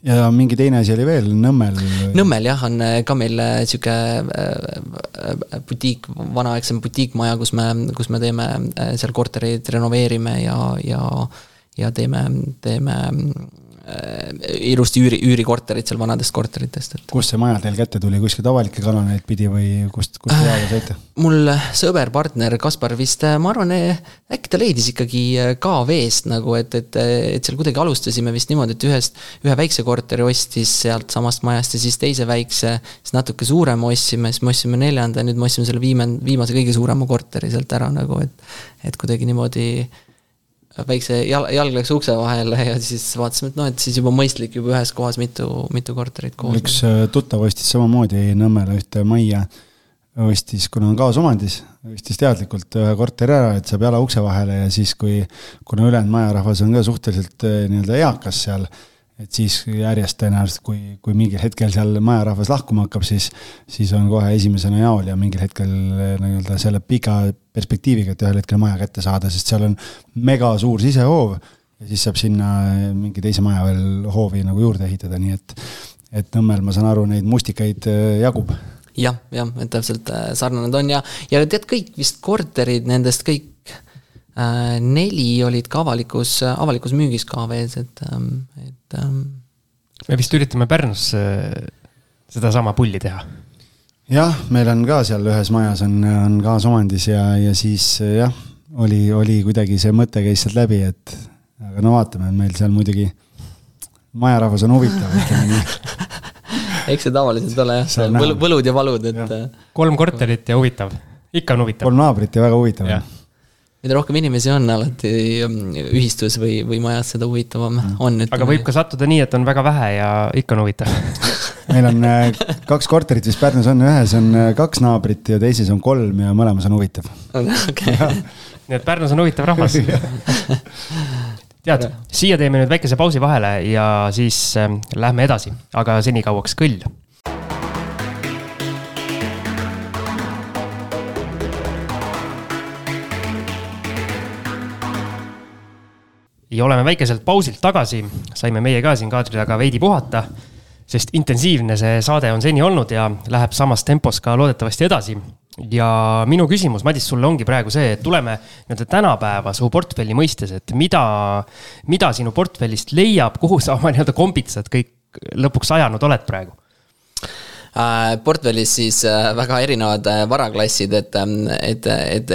ja mingi teine asi oli veel, Nõmmel. Nõmmel jah, on äh, ka meil äh, sihuke äh, butiik, vanaaegsem butiikmaja, kus me, kus me teeme seal kortereid, renoveerime ja, ja, ja teeme, teeme Äh, ilusti üüri, üürikorterit seal vanadest korteritest, et. kust see maja teil kätte tuli, kuskilt avalikke kanaleid pidi või kust, kust te teada saite? mul sõber, partner Kaspar vist, ma arvan, äkki ta leidis ikkagi KV-st nagu, et, et, et seal kuidagi alustasime vist niimoodi, et ühest, ühe väikse korteri ostis sealtsamast majast ja siis teise väikse, siis natuke suurema ostsime, siis me ostsime neljanda ja nüüd me ostsime selle viimane, viimase kõige suurema korteri sealt ära nagu, et, et kuidagi niimoodi väikse jal-, jalg läks ukse vahele ja siis vaatasime, et noh, et siis juba mõistlik juba ühes kohas mitu, mitu korterit koos. üks äh, tuttav ostis samamoodi Nõmmele ühte majja, ostis, kuna on kaasomandis, ostis teadlikult ühe korteri ära, et saab jala ukse vahele ja siis, kui, kuna ülejäänud majarahvas on ka suhteliselt äh, nii-öelda eakas seal et siis järjest tõenäoliselt, kui, kui mingil hetkel seal majarahvas lahkuma hakkab, siis, siis on kohe esimesena jaol ja mingil hetkel eh, nii-öelda selle pika perspektiiviga, et ühel hetkel maja kätte saada, sest seal on mega suur sisehoov ja siis saab sinna mingi teise maja veel hoovi nagu juurde ehitada, nii et et Nõmmel, ma saan aru, neid mustikaid äh, jagub. jah, jah, et täpselt sarnane ta on ja, ja tead, kõik vist korterid nendest kõik neli olid ka avalikus, avalikus müügis ka vees, et, ähm, et ähm, me vist üritame Pärnus sedasama pulli teha. jah, meil on ka seal ühes majas on, on kaasomandis ja, ja siis jah, oli, oli kuidagi see mõte käis sealt läbi, et aga no vaatame, meil seal muidugi majarahvas on huvitav, ütleme nii eks see tavaliselt ole jah, võlu, võlud ja valud, et. Äh, kolm korterit ja huvitav, ikka on huvitav. kolm naabrit ja väga huvitav mida rohkem inimesi on alati ähm, ühistus või, või majas, seda huvitavam mm. on. aga võib ka sattuda nii, et on väga vähe ja ikka on huvitav meil on äh, kaks korterit vist Pärnus on, ühes on äh, kaks naabrit ja teises on kolm ja mõlemas on huvitav. nii et Pärnus on huvitav rahvas tead, siia teeme nüüd väikese pausi vahele ja siis äh, lähme edasi, aga senikauaks kõll ja oleme väikeselt pausilt tagasi, saime meie ka siin kaadri taga veidi puhata, sest intensiivne see saade on seni olnud ja läheb samas tempos ka loodetavasti edasi. ja minu küsimus, Madis, sulle ongi praegu see, et tuleme nii-öelda tänapäeva su portfelli mõistes, et mida, mida sinu portfellist leiab, kuhu sa oma nii-öelda kombitsad kõik lõpuks ajanud oled praegu? Äh, portfellis siis äh, väga erinevad äh, varaklassid, et, ähm, et, et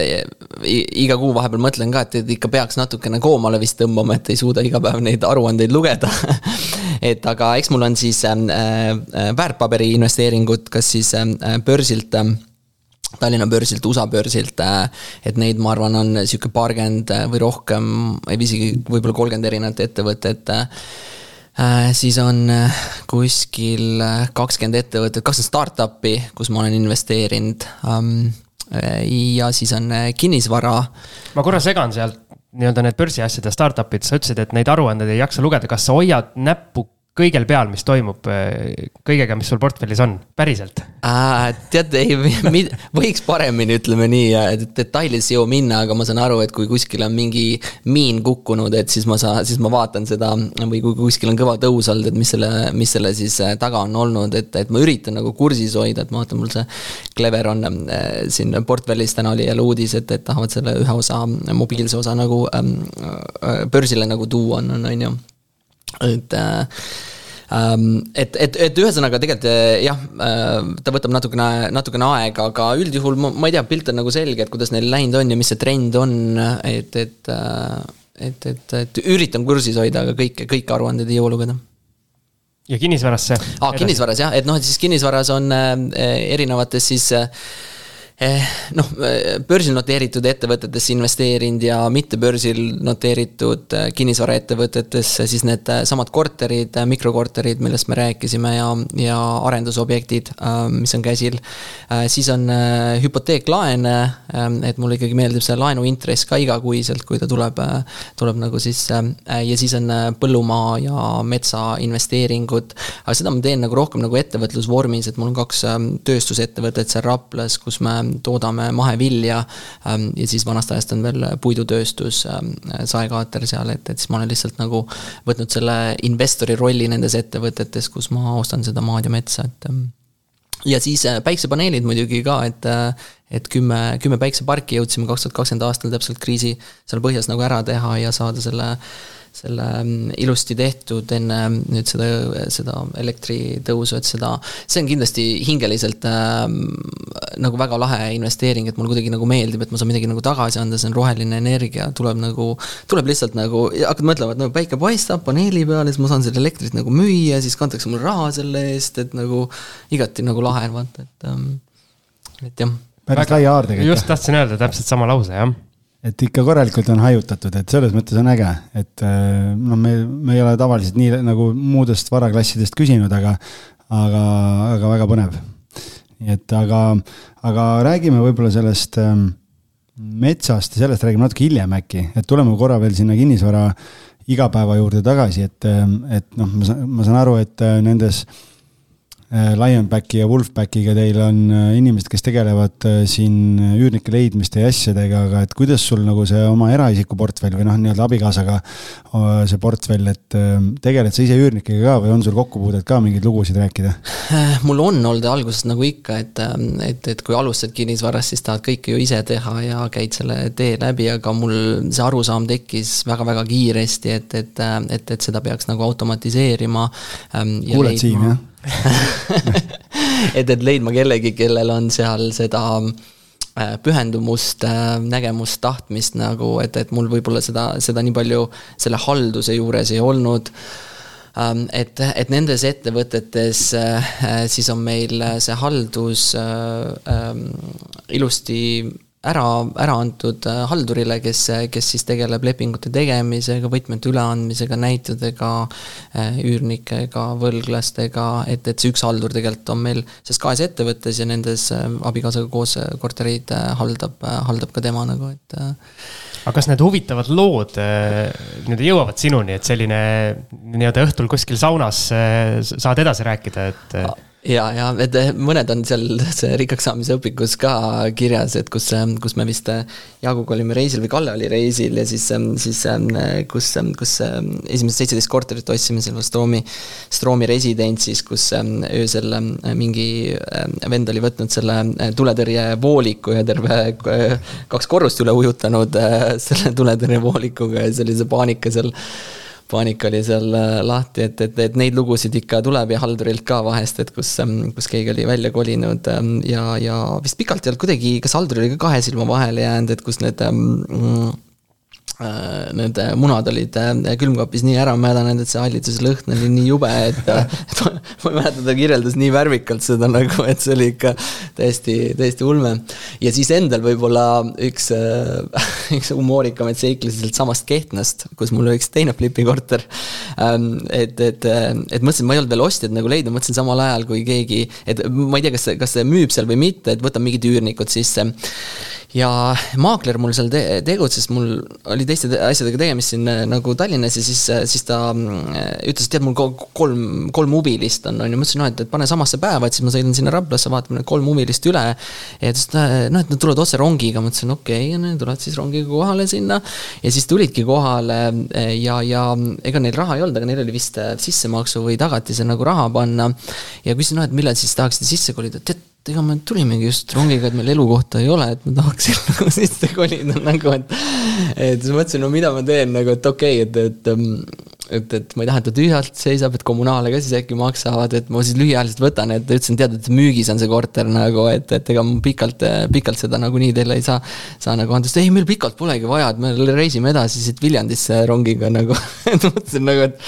iga kuu vahepeal mõtlen ka, et, et ikka peaks natukene koomale vist tõmbama, et ei suuda iga päev neid aruandeid lugeda. Et aga eks mul on siis äh, väärtpaberi investeeringud, kas siis äh, börsilt Tallinna börsilt, USA börsilt, et neid, ma arvan, on sihuke paarkümmend või rohkem, isegi võib-olla kolmkümmend erinevat ettevõtet Äh, siis on äh, kuskil äh, kakskümmend ettevõtet, kakskümmend startup'i, kus ma olen investeerinud. Ähm, ja siis on kinnisvara. ma korra segan sealt nii-öelda need börsiasjade startup'id, sa ütlesid, et neid aruandeid ei jaksa lugeda, kas sa hoiad näppu kõigel peal, mis toimub, äh, kõigega, mis sul portfellis on, päriselt. Tead, ei, võiks paremini, ütleme nii, detailidesse ei jõua minna, aga ma saan aru, et kui kuskil on mingi miin kukkunud, et siis ma saan, siis ma vaatan seda või kui kuskil on kõva tõus olnud, et mis selle, mis selle siis äh, taga on olnud, et, et ma üritan nagu kursis hoida, et ma vaatan, mul see Clever on äh, siin portfellis, täna oli jälle uudis, et, et tahavad selle ühe osa, mobiilse osa nagu ähm, äh, börsile nagu tuua, on, on ju et äh, ähm, et, et, et ühesõnaga tegelikult äh, jah, äh, ta võtab natukene, natukene aega, aga üldjuhul ma, ma ei tea, pilt on nagu selge, et kuidas neil läinud on ja mis see trend on, et, et et, et, et üritan kursis hoida, aga kõike, kõiki aruandeid ei jõua lugeda. ja kinnisvarasse? aa, kinnisvaras jah, et noh, et siis kinnisvaras on erinevates siis äh, noh, börsil noteeritud ettevõtetesse investeerinud ja mitte börsil noteeritud eh, kinnisvaraettevõtetesse, siis needsamad korterid, mikrokorterid, millest me rääkisime ja, ja arendusobjektid, mis on käsil. siis on hüpoteeklaen, et mulle ikkagi meeldib see laenuintress ka igakuiselt, kui ta tuleb, tuleb nagu siis ja siis on põllumaa ja metsainvesteeringud. aga seda ma teen nagu rohkem nagu ettevõtlusvormis, et mul on kaks tööstusettevõtet seal Raplas, kus me toodame mahevilja ähm, ja siis vanast ajast on veel puidutööstus, ähm, saekaater seal, et, et siis ma olen lihtsalt nagu võtnud selle investori rolli nendes ettevõtetes, kus ma ostan seda maad ja metsa, et ähm, ja siis äh, päiksepaneelid muidugi ka, et äh, et kümme, kümme päikseparki jõudsime kaks tuhat kakskümmend aastal täpselt kriisi seal põhjas nagu ära teha ja saada selle äh, selle mm, ilusti tehtud enne nüüd seda, seda elektritõusu, et seda, see on kindlasti hingeliselt äh, nagu väga lahe investeering, et mulle kuidagi nagu meeldib, et ma saan midagi nagu tagasi anda, see on roheline energia, tuleb nagu, tuleb lihtsalt nagu, hakkad mõtlema, et no päike paistab paneeli peal ja siis ma saan seda elektrit nagu müüa, siis kantakse mulle raha selle eest, et nagu igati nagu lahe, vaata, et, ähm, et jah. päris lai haar tegelikult. just tahtsin öelda täpselt sama lause, jah et ikka korralikult on hajutatud, et selles mõttes on äge, et noh, me, me ei ole tavaliselt nii nagu muudest varaklassidest küsinud, aga, aga, aga väga põnev. nii et aga, aga räägime võib-olla sellest ähm, metsast ja sellest räägime natuke hiljem äkki, et tuleme korra veel sinna kinnisvara igapäeva juurde tagasi, et, ähm, et noh, ma saan, ma saan aru, et äh, nendes Äh, Lionbacki ja Wolfbackiga teil on äh, inimesed, kes tegelevad äh, siin üürnike leidmiste ja asjadega, aga et kuidas sul nagu see oma eraisiku portfell või noh, nii-öelda abikaasaga see portfell, et tegeled sa ise üürnikega ka või on sul kokkupuudet ka mingeid lugusid rääkida? mul on olnud alguses nagu ikka, et, et, et kui alustad kinnisvarast, siis tahad kõike ju ise teha ja käid selle tee läbi, aga mul see arusaam tekkis väga-väga kiiresti, et, et, et, et seda peaks nagu automatiseerima. Ähm, kuuled Siim, jah? et, et leidma kellegi, kellel on seal seda äh, pühendumust, äh, nägemust, tahtmist nagu, et, et mul võib-olla seda, seda nii palju selle halduse juures ei olnud. Ähm, et, et nendes ettevõtetes äh, siis on meil see haldus ähm, ilusti ära, ära antud äh, haldurile, kes, kes siis tegeleb lepingute tegemisega, võtmete üleandmisega, näitudega, äh, üürnikega, võlglastega, et, et see üks haldur tegelikult on meil selles kahes ettevõttes ja nendes äh, abikaasaga koos kortereid haldab, haldab ka tema nagu, et aga kas need huvitavad lood nii-öelda jõuavad sinuni, et selline nii-öelda õhtul kuskil saunas saad edasi rääkida, et? Ja, ja et eh, mõned on seal see rikkaks saamise õpikus ka kirjas, et kus, eh, kus me vist eh, Jaaguga olime reisil või Kalle oli reisil ja siis, siis kus, kus esimesed seitseteist korterit ostsime seal Stroomi, Stroomi residentsis, kus öösel mingi vend oli võtnud selle tuletõrjevooliku ja terve kaks korrust üle ujutanud selle tuletõrjevoolikuga ja see paanika seal paanika oli seal äh, lahti, et, et, et neid lugusid ikka tuleb ja haldurilt ka vahest, et kus, ähm, kus keegi oli välja kolinud ähm, ja, ja vist pikalt ei olnud kuidagi, kas haldur oli ka kahe silma vahele jäänud, et kus need mm, need äh, munad olid äh, külmkapis nii ära mädanenud, et see hallituse lõhn oli nii jube, et, ma, ei mäleta, ta kirjeldas nii värvikalt seda nagu, et see oli ikka täiesti, täiesti ulme. ja siis endal võib-olla üks, üks humoorikamaid seiklusi sealt samast Kehtnast, kus mul oli üks teine Flipi korter. Ähm, et, et, et mõtlesin, ma ei olnud veel ostjat nagu leidnud, mõtlesin samal ajal, kui keegi, et ma ei tea, kas, kas see müüb seal või mitte, et võtan mingid üürnikud sisse ja maakler mul seal te tegutses, mul oli teiste asjadega tegemist siin äh, nagu Tallinnas ja siis, äh, siis ta äh, ütles, et tead, mul kolm, kolm huvilist on, on ju, ma ütlesin, noh, et, et pane samasse päeva, et siis ma sõidan sinna Raplasse, vaatame need kolm huvilist üle. ja ta ütles, et noh, et nad tulevad otse rongiga, ma ütlesin, okei okay,, tulevad siis rongiga kohale sinna. ja siis tulidki kohale ja, ja ega neil raha ei olnud, aga neil oli vist sissemaksu või tagatise nagu raha panna. ja küsisin, noh, et millal siis tahaksite sisse kolida, tead et ega me tulimegi just rongiga, et meil elukohta ei ole, et ma tahaksin nagu sisse kolida nagu, et. et siis mõtlesin, no mida ma teen nagu, et okei okay,, et, et, et, et ma ei taha, et ta tühjalt seisab, et kommunaale ka siis äkki maksavad, et ma siis lühiajaliselt võtan, et ütlesin, tead, et müügis on see korter nagu, et, et ega ma pikalt, pikalt seda nagunii teile ei saa. saa nagu anda, sest ei, meil pikalt polegi vaja, et me reisime edasi siit Viljandisse rongiga nagu et mõtlesin nagu, et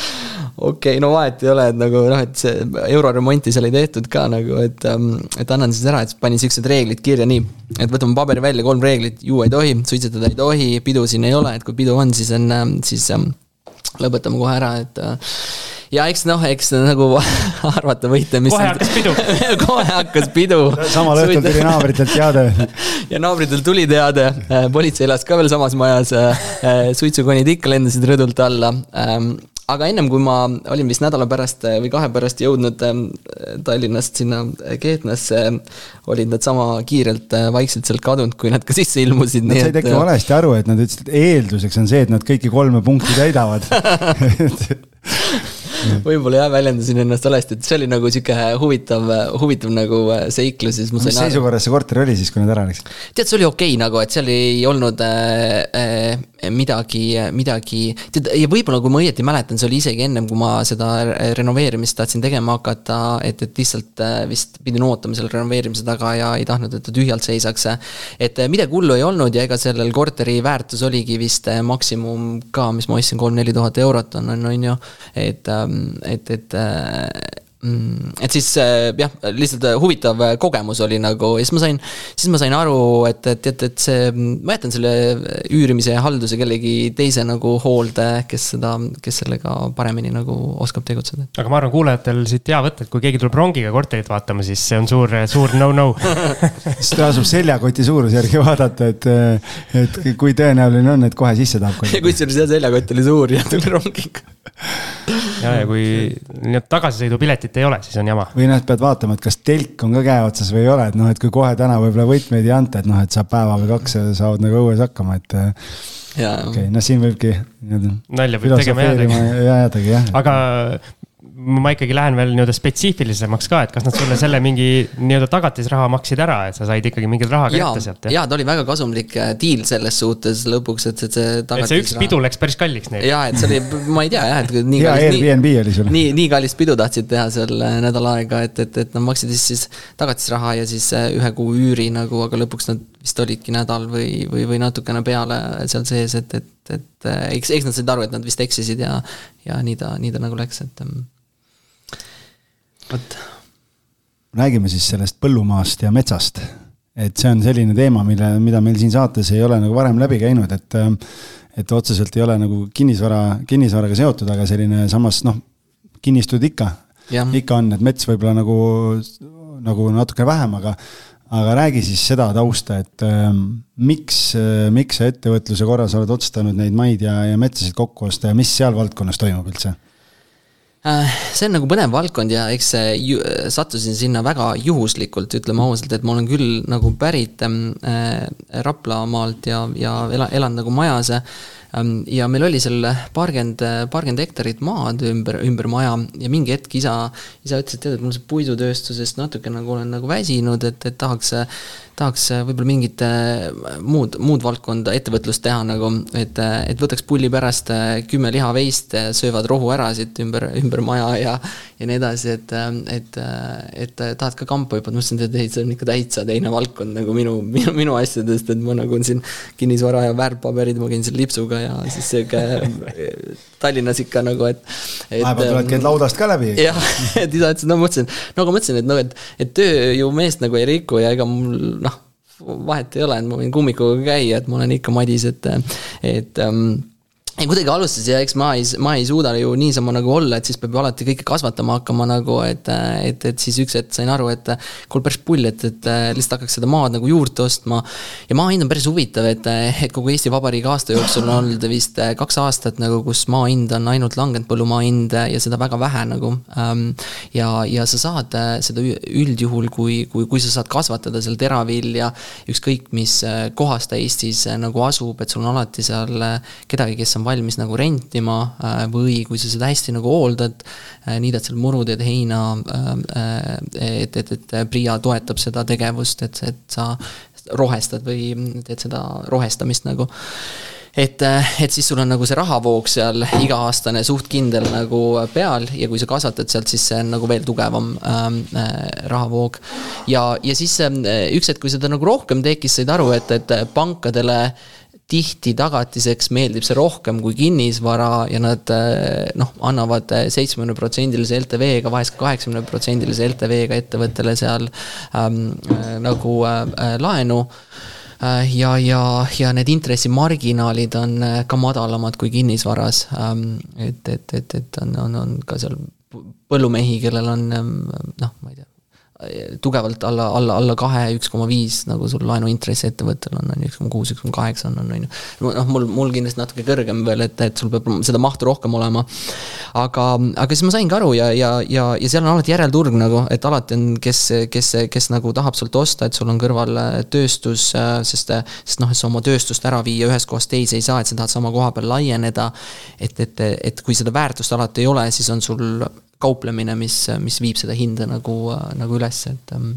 okei okay,, no vahet ei ole, et nagu noh, et see euroremonti seal ei tehtud ka nagu, et, ähm, et annan siis ära, et panin siuksed reeglid kirja nii. et võtame paberi välja, kolm reeglit, juua ei tohi, suitsetada ei tohi, pidu siin ei ole, et kui pidu on, siis on, ähm, siis ähm, lõpetame kohe ära, et äh, ja eks noh, eks nagu arvata võite, mis. kohe hakkas pidu kohe hakkas pidu. samal õhtul tuli naabritelt teade. ja naabritelt tuli teade, äh, politsei elas ka veel samas majas, äh, suitsukonid ikka lendasid rõdult alla aga ennem kui ma olin vist nädala pärast äh, või kahe pärast jõudnud ähm, Tallinnast sinna äh, Keetnasse, olid nad sama kiirelt vaikselt sealt kadunud, kui nad ka sisse ilmusid. Nad said äkki valesti aru, et nad ütlesid, et eelduseks on see, et nad kõiki kolme punkti täidavad võib-olla jah, väljendasin ennast valesti, et see oli nagu sihuke huvitav, huvitav nagu äh, seiklus ja siis ma sain mis seisukorras see korter oli siis, kui nad ära läksid? tead, see oli okei okay, nagu, et seal ei olnud äh, äh, midagi, midagi, tead, ja võib-olla, kui ma õieti mäletan, see oli isegi ennem, kui ma seda renoveerimist tahtsin tegema hakata, et, et lihtsalt äh, vist pidin ootama selle renoveerimise taga ja ei tahtnud, et ta tühjalt seisaks. et äh, midagi hullu ei olnud ja ega sellel korteri väärtus oligi vist maksimum ka, mis ma ostsin, kolm-neli tuhat eurot on, on ju, et ähm, et, et Mm, et siis äh, jah, lihtsalt äh, huvitav äh, kogemus oli nagu ja siis ma sain, siis ma sain aru, et, et, et, et see, ma jätan selle üürimise ja halduse kellegi teise nagu hoolde, kes seda, kes sellega paremini nagu oskab tegutseda. aga ma arvan, kuulajatel siit hea võtta, et kui keegi tuleb rongiga korterit vaatama, siis see on suur, suur no-no. Siis tasub seljakoti suurusjärgi vaadata, et, et kui tõenäoline on, et kohe sisse tahab kusjuures jah, seljakott oli suur ja tuli rongiga ja, ja kui nii-öelda tagasisõidupiletit ei ole, siis on jama. või noh, et pead vaatama, et kas telk on ka käe otsas või ei ole, et noh, et kui kohe täna võib-olla võtmeid ei anta, et noh, et saab päeva või kaks ja saavad nagu õues hakkama, et. okei okay,, noh, siin võibki nii-öelda. nalja võib tegema jäädagi. jäädagi jah. aga ma ikkagi lähen veel nii-öelda spetsiifilisemaks ka, et kas nad sulle selle mingi nii-öelda tagatisraha maksid ära, et sa said ikkagi mingit raha kätte sealt? jaa, ta oli väga kasumlik äh, diil selles suhtes lõpuks, et, et see tagatisraha. et see üks pidu läks päris kalliks neil. jaa, et see oli, ma ei tea jah, et nii hea Airbnb oli sul. nii, nii kallist pidu tahtsid teha seal äh, nädal aega, et, et, et nad maksid siis, siis tagatisraha ja siis äh, ühe kuu üüri nagu, aga lõpuks nad vist olidki nädal või, või, või natukene peale seal sees, et, et, et eks, eks nad said aru, et nad vist eksisid ja, ja nii ta, nii ta nagu läks, et ähm, vot. räägime siis sellest põllumaast ja metsast. et see on selline teema, mille, mida meil siin saates ei ole nagu varem läbi käinud, et et otseselt ei ole nagu kinnisvara, kinnisvaraga seotud, aga selline samas noh, kinnistud ikka, ikka on, et mets võib-olla nagu, nagu natuke vähem, aga aga räägi siis seda tausta, et äh, miks äh,, miks sa ettevõtluse korras oled otsustanud neid maid ja, ja metsasid kokku osta ja mis seal valdkonnas toimub üldse? Äh, see on nagu põnev valdkond ja eks ju, sattusin sinna väga juhuslikult, ütleme ausalt, et ma olen küll nagu pärit äh, Raplamaalt ja, ja elan, elan nagu majas ähm,. Ja meil oli seal paarkümmend, paarkümmend hektarit maad ümber, ümber maja ja mingi hetk isa, isa ütles, et tead, et mul see puidutööstusest natuke nagu olen nagu väsinud, et, et tahaks tahaks äh, võib-olla mingit äh, muud, muud valdkonda, ettevõtlust teha nagu, et, äh, et võtaks pulli pärast kümme lihaveist, söövad rohu ära siit ümber, ümber maja ja, ja nii edasi, et, et, et tahad ka kampa hüpata, ma ütlesin, et ei, see on ikka täitsa teine valdkond nagu minu, minu, minu asjadest, et ma nagu siin kinnisvara ja väärtpaberid, ma käin seal lipsuga ja siis sihuke Tallinnas ikka nagu, et, et. vahepeal tuled, käid laudast ka läbi. jah, et isa ütles, no mõtlesin, no aga mõtlesin, et noh, et, et tööjõumeest nagu ei riku ja ega mul noh, vahet ei ole, et ma võin kummikuga käia, et ma olen ikka Madis, et, et ähm, ja kuidagi alustas ja eks ma ei, ma ei suuda ju niisama nagu olla, et siis peab ju alati kõike kasvatama hakkama nagu, et, et, et siis üks hetk sain aru, et kuule, päris pull, et, et lihtsalt hakkaks seda maad nagu juurde ostma. ja maa hind on päris huvitav, et, et kogu Eesti Vabariigi aasta jooksul on olnud vist kaks aastat nagu, kus maa hind on ainult langenud, põllumaa hind ja seda väga vähe nagu. ja, ja sa saad seda üldjuhul, kui, kui, kui sa saad kasvatada seal teravilja, ükskõik mis kohas ta Eestis nagu asub, et sul on alati seal kedagi, kes on valmis nagu rentima äh, või kui sa seda hästi nagu hooldad, äh, niidad seal muru, teed heina, äh, et, et, et PRIA toetab seda tegevust, et, et sa rohestad või teed seda rohestamist nagu et, et siis sul on nagu see rahavoog seal iga-aastane suht kindel nagu peal ja kui sa kasvatad sealt, siis see on nagu veel tugevam ähm, äh, rahavoog. ja, ja siis äh, üks hetk, kui seda nagu rohkem tekkis, said aru, et, et pankadele äh, tihti tagatiseks meeldib see rohkem kui kinnisvara ja nad eh, noh, annavad seitsmekümne protsendilise LTV-ga, vahest ka kaheksakümne protsendilise LTV-ga ettevõttele seal ähm, nagu äh, laenu äh,. ja, ja, ja need intressimarginaalid on ka madalamad kui kinnisvaras ähm,. et, et, et, et on, on, on ka seal põllumehi, kellel on noh, ma ei tea tugevalt alla, alla, alla kahe, üks koma viis, nagu sul laenuintress ettevõttel on, on ju, üks koma kuus, üks koma kaheksa on, on, ju. noh, mul, mul kindlasti natuke kõrgem veel, et, et sul peab seda mahtu rohkem olema. aga, aga siis ma saingi aru ja, ja, ja, ja seal on alati järelturg nagu, et alati on, kes, kes, kes nagu tahab sult osta, et sul on kõrval äh, tööstus, äh, sest, sest noh, et sa oma tööstust ära viia ühest kohast teise ei saa, et sa tahad sama koha peal laieneda. et, et, et kui seda väärtust alati ei ole, siis on sul kauplemine, mis, mis viib seda hinda nagu, nagu üles, et ähm,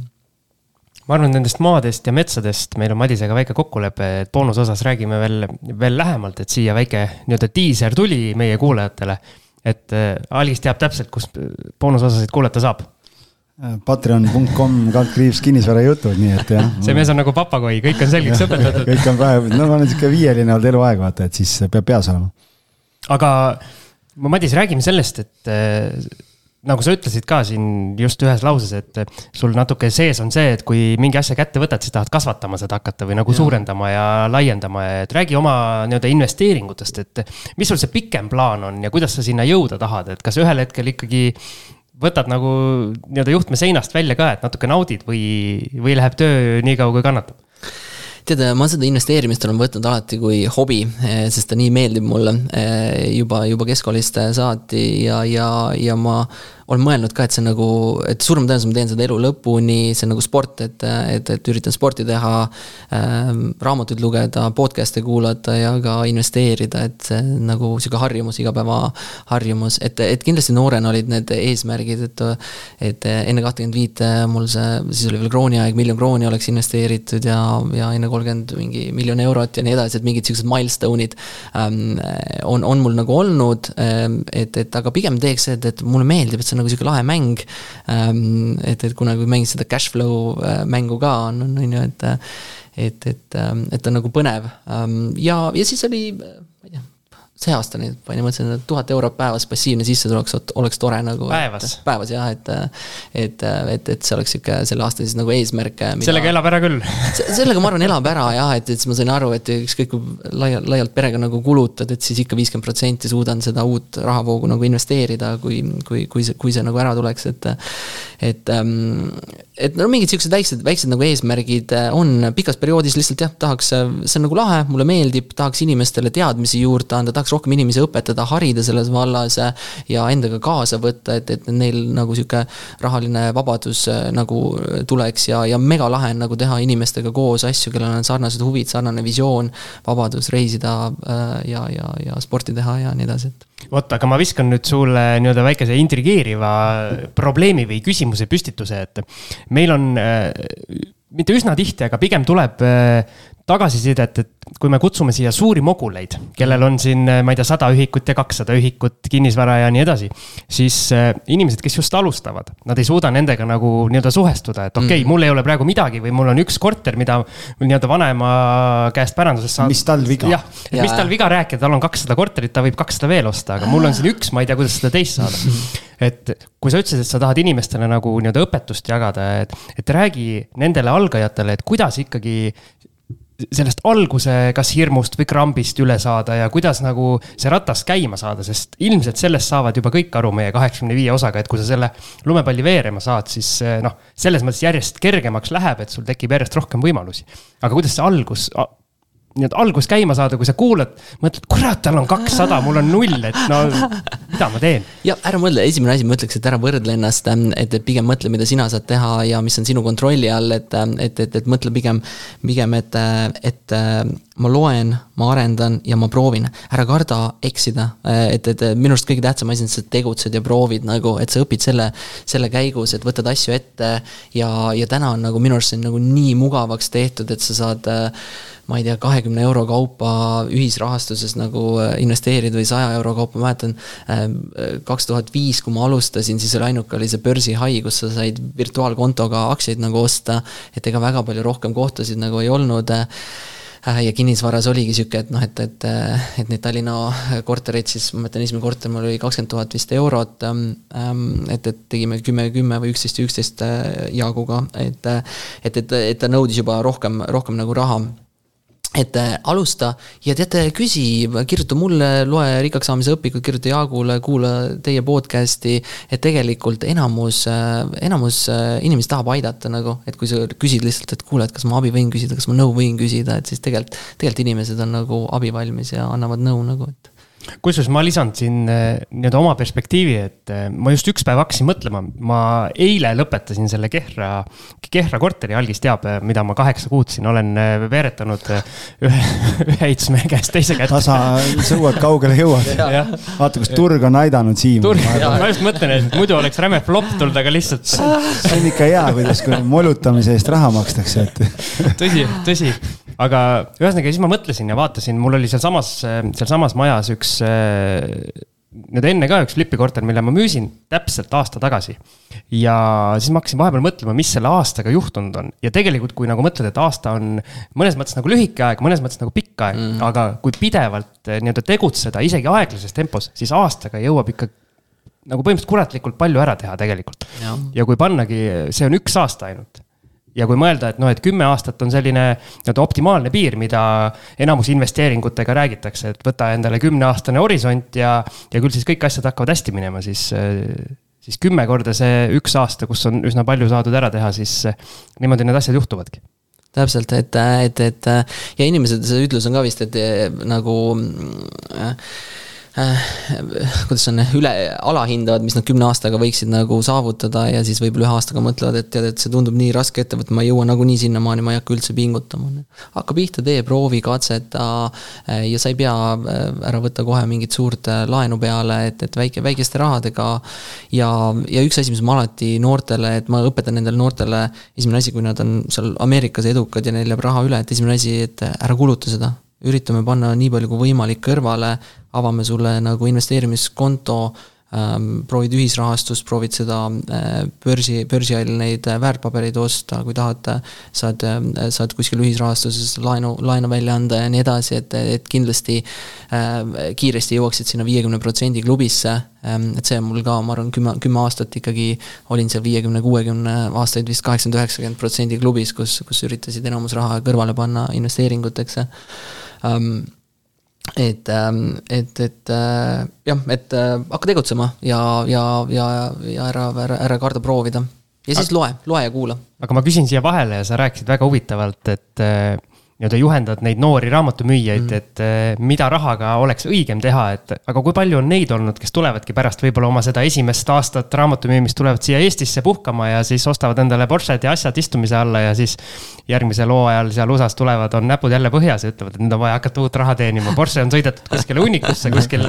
ma arvan, nendest maadest ja metsadest meil on Madisega väike kokkulepe, et boonuse osas räägime veel, veel lähemalt, et siia väike nii-öelda diiser tuli meie kuulajatele. et äh, Algis teab täpselt, kus boonusosasid kuulata saab. Äh, Patreon.com kaldkriips kinnisvarajutud, nii et jah. see mees on nagu papagoi, kõik on selgeks õpetatud kõik on praegu, no ma olen sihuke viieline olnud eluaeg, vaata, et siis peab peas olema. aga Madis, räägime sellest, et äh, nagu sa ütlesid ka siin just ühes lauses, et sul natuke sees on see, et kui mingi asja kätte võtad, siis tahad kasvatama seda hakata või nagu ja. suurendama ja laiendama, et räägi oma nii-öelda investeeringutest, et mis sul see pikem plaan on ja kuidas sa sinna jõuda tahad, et kas ühel hetkel ikkagi võtad nagu nii-öelda juhtme seinast välja ka, et natuke naudid või, või läheb töö nii kaua, kui kannatab? Tead, ma seda investeerimist olen võtnud alati kui hobi, sest ta nii meeldib mulle juba, juba keskkoolist saati ja, ja, ja ma olen mõelnud ka, et see nagu, et suurem tõenäosus ma teen seda elu lõpuni, see on nagu sport, et, et, et üritan sporti teha ähm,, raamatuid lugeda, podcast'e kuulata ja ka investeerida, et see nagu sihuke harjumus, igapäevaharjumus, et, et kindlasti noorena olid need eesmärgid, et et enne kahtekümmet viite mul see, siis oli veel krooni aeg, miljon krooni oleks investeeritud ja, ja enne kolmkümmend mingi miljon eurot ja nii edasi, et mingid siuksed milstone'id ähm, on, on mul nagu olnud ähm,, et, et aga pigem teeks et, et mulle meeldib, et see on nagu sihuke lahe mäng. Ähm, et, et kunagi mängisin seda cash flow äh, mängu ka, on, on ju, et et, et, ähm, et ta on nagu põnev ähm, ja, ja siis oli, see aasta nüüd panin, mõtlesin, et tuhat eurot päevas passiivne sissetulek oleks tore nagu. päevas? päevas jah, et, et, et, et see oleks sihuke selle aasta siis nagu eesmärk. sellega elab ära küll sellega ma arvan, elab ära jah, et, et siis ma sain aru, et ükskõik kui laialt, laialt perega nagu kulutad, et siis ikka viiskümmend protsenti suudan seda uut rahavoogu nagu investeerida, kui, kui, kui see, kui see nagu ära tuleks, et. et, ähm, et no mingid siuksed väiksed, väiksed nagu eesmärgid äh, on pikas perioodis lihtsalt jah, tahaks, see on nagu lahe, mulle meeldib, tahaks inimestele teadmisi juurde anda, tahaks tahaks rohkem inimesi õpetada, harida selles vallas ja endaga kaasa võtta, et, et neil nagu sihuke rahaline vabadus äh, nagu tuleks ja, ja megalahe on nagu teha inimestega koos asju, kellel on sarnased huvid, sarnane visioon, vabadus reisida äh, ja, ja, ja sporti teha ja nii edasi, et. Vot, aga ma viskan nüüd sulle nii-öelda väikese intrigeeriva probleemi või küsimuse püstituse, et meil on äh, mitte üsna tihti, aga pigem tuleb äh, tagasisidet, et kui me kutsume siia suuri moguleid, kellel on siin, ma ei tea, sada ühikut ja kakssada ühikut kinnisvara ja nii edasi. siis äh, inimesed, kes just alustavad, nad ei suuda nendega nagu nii-öelda suhestuda, et okei okay, mm., mul ei ole praegu midagi või mul on üks korter, mida nii-öelda vanema käest pärandusest saanud. mis tal viga? jah, et mis tal viga rääkida, tal on kakssada korterit, ta võib kakssada veel osta, aga mul on siin üks, ma ei tea, kuidas seda teist saada mm. et kui sa ütlesid, et sa tahad inimestele nagu nii-öelda õpetust jagada, et, et räägi nendele algajatele, et kuidas ikkagi sellest alguse kas hirmust või krambist üle saada ja kuidas nagu see ratas käima saada, sest ilmselt sellest saavad juba kõik aru meie kaheksakümne viie osaga, et kui sa selle lumepalli veerema saad, siis eh, noh, selles mõttes järjest kergemaks läheb, et sul tekib järjest rohkem võimalusi. aga kuidas see algus nii-öelda algus käima saada, kui sa kuulad, mõtled, kurat, tal on kakssada, mul on null, et no mida ma teen? ja ära mõtle, esimene asi, ma ütleks, et ära võrdle ennast, ähm, et, pigem mõtle, mida sina saad teha ja mis on sinu kontrolli all, et, ähm, et, et, et mõtle pigem, pigem, et, äh, et äh, ma loen, ma arendan ja ma proovin. ära karda eksida, äh, et, et minu arust kõige tähtsam asi on, et sa tegutsed ja proovid nagu, et sa õpid selle, selle käigus, et võtad asju ette ja, ja täna on nagu minu arust see on nagu nii mugavaks tehtud, et sa saad ma ei tea, kahekümne euro kaupa ühisrahastuses nagu äh, investeerida või saja euro kaupa, mäletan ähm, kaks tuhat viis, kui ma alustasin, siis oli ainuke oli see börsihai, kus sa said virtuaalkontoga aktsiaid nagu osta, et ega väga palju rohkem kohtasid nagu ei olnud äh, ja kinnisvaras oligi sihuke, et noh, et, et, et neid Tallinna kortereid siis, ma mõtlen, esimene korter mul oli kakskümmend tuhat vist eurot. Ähm, et, et tegime kümme, kümme või üksteist üksteist äh, Jaaguga, et, et, et, et ta nõudis juba rohkem, rohkem nagu raha et äh, alusta ja teate, küsi, kirjuta mulle, loe rikkaks saamise õpikut, kirjuta Jaagule, kuula teie podcast'i. et tegelikult enamus, äh, enamus äh, inimesi tahab aidata nagu, et kui sa küsid lihtsalt, et kuule, et kas ma abi võin küsida, kas ma nõu võin küsida, et siis tegelikult, tegelikult inimesed on nagu abivalmis ja annavad nõu nagu, et kusjuures ma lisan siin eh, nii-öelda oma perspektiivi, et eh, ma just üks päev hakkasin mõtlema, ma eile lõpetasin selle Kehra, Kehra korteri, algis teab, eh, mida ma kaheksa kuud siin olen veeretanud ühe, ühe ehitusmehe käest teise kätte. tasa sõuad, kaugele jõuad. vaata, kus turg on aidanud Siimu. ma just mõtlen, et muidu oleks räme flop tulnud, aga lihtsalt. see on ikka hea, kuidas molutamise eest raha makstakse, et. tõsi, tõsi aga ühesõnaga, siis ma mõtlesin ja vaatasin, mul oli sealsamas, sealsamas majas üks nüüd enne ka üks flipikorter, mille ma müüsin täpselt aasta tagasi. ja siis ma hakkasin vahepeal mõtlema, mis selle aastaga juhtunud on ja tegelikult, kui nagu mõtled, et aasta on mõnes mõttes nagu lühike aeg, mõnes mõttes nagu pikk aeg mm., aga kui pidevalt eh, nii-öelda tegutseda, isegi aeglases tempos, siis aastaga jõuab ikka nagu põhimõtteliselt kuratlikult palju ära teha tegelikult. ja kui pannagi, see on üks aasta ainult ja kui mõelda, et noh, et kümme aastat on selline nii-öelda optimaalne piir, mida enamus investeeringutega räägitakse, et võta endale kümneaastane horisont ja, ja küll siis kõik asjad hakkavad hästi minema, siis, siis kümme korda see üks aasta, kus on üsna palju saadud ära teha, siis niimoodi need asjad juhtuvadki. Täpselt, et, et, et ja inimesed, see ütlus on ka vist, et nagu äh, kuidas on, üle, alahindavad, mis nad kümne aastaga võiksid nagu saavutada ja siis võib-olla ühe aastaga mõtlevad, et tead, et see tundub nii raske ettevõte, ma ei jõua nagunii sinnamaani, ma ei hakka üldse pingutama. hakka pihta, tee, proovi, katseta äh, ja sa ei pea äh, ära võtta kohe mingit suurt laenu peale, et, et väike, väikeste rahadega. ja, ja üks asi, mis ma alati noortele, et ma õpetan nendele noortele, esimene asi, kui nad on seal Ameerikas edukad ja neil jääb raha üle, et esimene asi, et ära kuluta seda üritame panna nii palju kui võimalik kõrvale, avame sulle nagu investeerimiskonto ähm,, proovid ühisrahastust, proovid seda äh, börsi, börsi all neid äh, väärtpabereid osta, kui tahad, saad äh,, saad kuskil ühisrahastuses laenu, laenu välja anda ja nii edasi, et, et kindlasti kiiresti jõuaksid sinna viiekümne protsendi klubisse ähm,. et see on mul ka, ma arvan, kümme, kümme aastat ikkagi olin seal viiekümne, kuuekümne, aastaid vist kaheksakümmend, üheksakümmend protsendi klubis, kus, kus üritasid enamus raha kõrvale panna investeeringuteks et, ähm, et, et äh, jah, et äh, hakka tegutsema ja, ja, ja, ja ära, ära, ära karda proovida. ja siis loe, loe ja kuula. aga ma küsin siia vahele ja sa rääkisid väga huvitavalt, et äh, nii-öelda juhendad neid noori raamatumüüjaid mm., et eh, mida rahaga oleks õigem teha, et aga kui palju on neid olnud, kes tulevadki pärast võib-olla oma seda esimest aastat raamatumüümist, tulevad siia Eestisse puhkama ja siis ostavad endale Porsche'd ja asjad istumise alla ja siis järgmisel hooajal seal USA-s tulevad, on näpud jälle põhjas ja ütlevad, et nüüd on vaja hakata uut raha teenima. Porsche on sõidetud kuskile hunnikusse, kuskil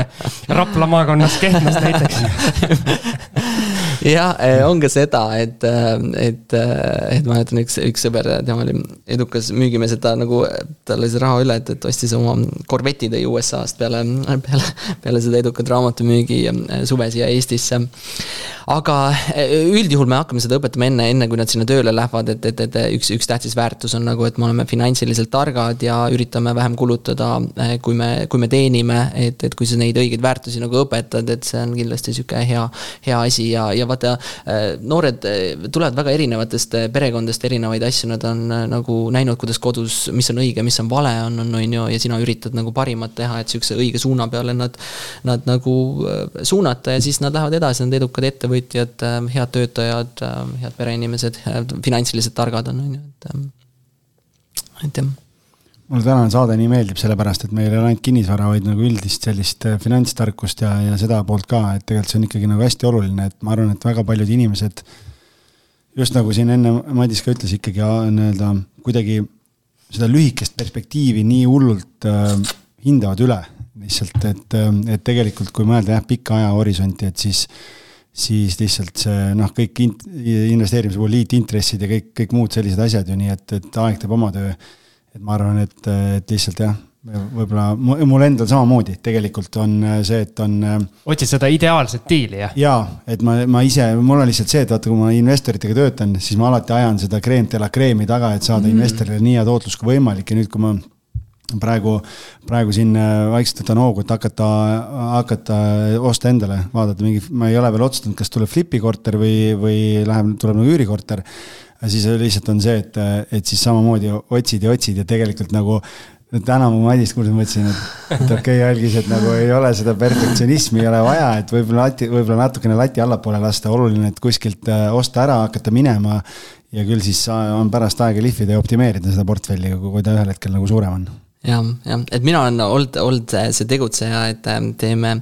Rapla maakonnas Kehtnas näiteks jah, eh, on ka seda, et, eh, et, eh, et ma mäletan, üks, üks sõber, tema oli edukas müügimees, et ta nagu, tal oli see raha üle, et, et ostis oma Corvette'i tõi USA-st peale, peale, peale seda edukat raamatumüügi suve siia Eestisse. aga üldjuhul me hakkame seda õpetama enne, enne kui nad sinna tööle lähevad, et, et, et üks, üks tähtis väärtus on nagu, et me oleme finantsiliselt targad ja üritame vähem kulutada, kui me, kui me teenime, et, et kui sa neid õigeid väärtusi nagu õpetad, et see on kindlasti sihuke hea, hea asi ja, ja vaata, äh, noored äh, tulevad väga erinevatest äh, perekondadest, erinevaid asju, nad on nagu näinud, kuidas kodus, mis on õige, mis on vale, on, on, on ju, ja sina üritad nagu parimat teha, et sihukese õige suuna peale nad, nad nagu suunata ja siis nad lähevad edasi, nad edukad ettevõtjad, head töötajad, head pereinimesed, finantsiliselt targad on, on ju, et, et jah mulle tänane saade nii meeldib, sellepärast et meil ei ole ainult kinnisvara, vaid nagu üldist sellist äh, finantstarkust ja, ja seda poolt ka, et tegelikult see on ikkagi nagu hästi oluline, et ma arvan, et väga paljud inimesed just nagu siin enne Madis ka ütles, ikkagi nii-öelda kuidagi seda lühikest perspektiivi nii hullult äh, hindavad üle lihtsalt, et, äh, et tegelikult kui mõelda jah, pikka ajahorisonti, et siis siis lihtsalt see noh, kõik investeerimise puhul liitintressid ja kõik, kõik muud sellised asjad ju nii, et, et aeg teeb oma töö et ma arvan, et, et lihtsalt jah, võib-olla mul endal samamoodi tegelikult on see, et on. Äh, otsid seda ideaalset diili, jah? jaa, et ma, ma ise, mul on lihtsalt see, et vaata, kui ma investoritega töötan, siis ma alati ajan seda kreem de la kreemi taga, et saada mm. investorile nii hea tootlus kui võimalik ja nüüd, kui ma praegu, praegu siin äh, vaikselt võtan hoogu, et hakata, hakata osta endale, vaadata mingi, ma ei ole veel otsustanud, kas tuleb flipi korter või, või läheb, tuleb nagu üürikorter siis lihtsalt on see, et, et siis samamoodi otsid ja otsid ja tegelikult nagu täna ma Madist kuulsin, mõtlesin, et, et okei okay,, algis, et nagu ei ole seda perfektsionismi ei ole vaja, et võib-olla lati, võib-olla natukene lati allapoole lasta, oluline, et kuskilt äh, osta ära, hakata minema. ja küll siis on pärast aega lihvida ja optimeerida seda portfelli, kui ta ühel hetkel nagu suurem on. jah, jah, et mina olen olnud, olnud see tegutseja, et äh, teeme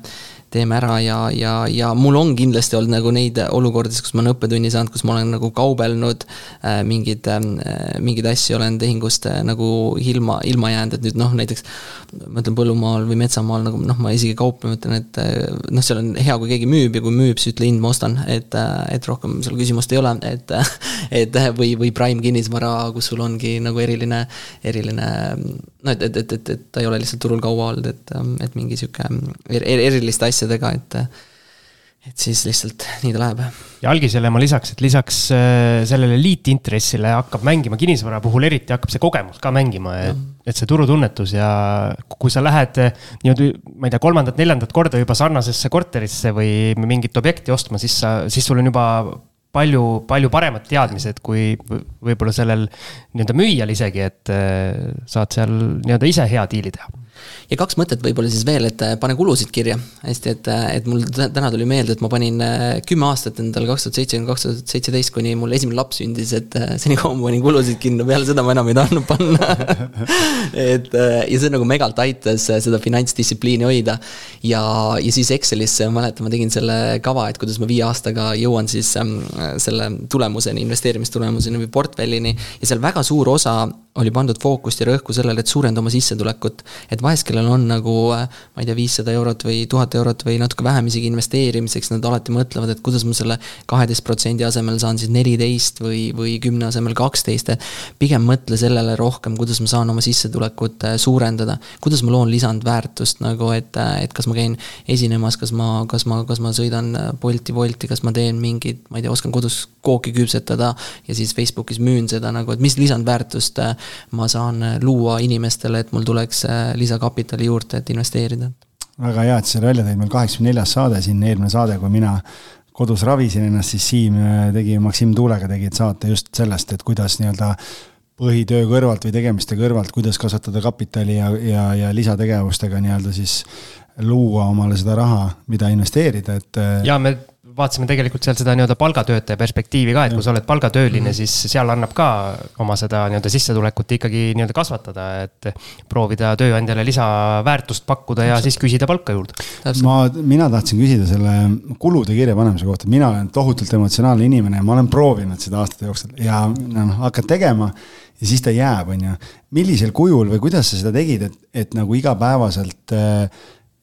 teeme ära ja, ja, ja mul on kindlasti olnud nagu neid olukordades, kus ma olen õppetunni saanud, kus ma olen nagu kaubelnud äh,, mingeid äh,, mingeid asju olen tehingust äh, nagu ilma, ilma jäänud, et nüüd noh, näiteks ma ütlen põllumaal või metsamaal nagu noh, ma isegi kauplen, ütlen, et äh, noh, seal on hea, kui keegi müüb ja kui müüb, siis ütle hind, ma ostan, et, äh, et rohkem seal küsimust ei ole, et et või, või prime kinnisvara, kus sul ongi nagu eriline, eriline no et, et, et, et, et ta ei ole lihtsalt turul kaua olnud, et, et mingi sihuke er, er, eriliste asjadega, et et siis lihtsalt nii ta läheb. ja algisele ma lisaks, et lisaks äh, sellele liitintressile hakkab mängima kinnisvara puhul eriti hakkab see kogemus ka mängima, et, et see turutunnetus ja kui sa lähed äh, niimoodi, ma ei tea, kolmandat-neljandat korda juba sarnasesse korterisse või mingit objekti ostma, siis sa, siis sul on juba palju, palju paremad teadmised kui võib-olla sellel nii-öelda müüjal isegi, et äh, saad seal nii-öelda ise hea diili teha ja kaks mõtet võib-olla siis veel, et pane kulusid kirja. hästi, et, et mul täna tuli meelde, et ma panin kümme aastat endale kaks tuhat seitse, kaks tuhat seitseteist, kuni mul esimene laps sündis, et senikaua ma panin kulusid kinni, peale seda ma enam ei tahtnud panna et ja see nagu megalt aitas seda finantsdistsipliini hoida. ja, ja siis Excelisse, ma mäletan, ma tegin selle kava, et kuidas ma viie aastaga jõuan siis ähm, selle tulemuseni, investeerimistulemuseni või portfellini. ja seal väga suur osa oli pandud fookust ja rõhku sellele, et suurenda oma sissetulekut. et vahest, kellel on nagu, äh, ma ei tea, viissada eurot või tuhat eurot või natuke vähem isegi investeerimiseks, nad alati mõtlevad, et kuidas ma selle kaheteist protsendi asemel saan siis neliteist või, või kümne asemel kaksteist, et pigem mõtle sellele rohkem, kuidas ma saan oma sissetulekut äh, suurendada. kuidas ma loon lisandväärtust nagu, et, äh, et kas ma käin esinemas, kas ma, kas ma, kas ma sõidan Bolti, Wolti, kas ma teen mingit, ma ei tea, oskan kodus kooki küpsetada ja siis Facebookis müün seda nagu, et mis lisandväärtust ma saan luua inimestele, et mul tuleks äh, lisakapitali juurde, et investeerida. väga hea, et sa selle välja tõid, meil kaheksakümne neljas saade siin, eelmine saade, kui mina kodus ravisin ennast, siis Siim äh, tegi, Maksim Tuulega tegid saate just sellest, et kuidas nii-öelda põhitöö kõrvalt või tegemiste kõrvalt, kuidas kasvatada kapitali ja, ja, ja lisategevustega nii-öelda siis luua omale seda raha, mida investeerida, et. Äh, ja me vaatasime tegelikult seal seda nii-öelda palgatöötaja perspektiivi ka, et kui sa oled palgatööline -hmm. siis seal annab ka oma seda nii-öelda sissetulekut ikkagi nii-öelda kasvatada, et. proovida tööandjale lisaväärtust pakkuda ja siis küsida palka juurde. ma, mina tahtsin küsida selle kulude kirjapanemise kohta, mina olen tohutult emotsionaalne inimene ja ma olen proovinud seda aastate jooksul ja noh, hakkad tegema ja siis ta jääb, on ju. millisel kujul või kuidas sa seda tegid, et, et nagu igapäevaselt,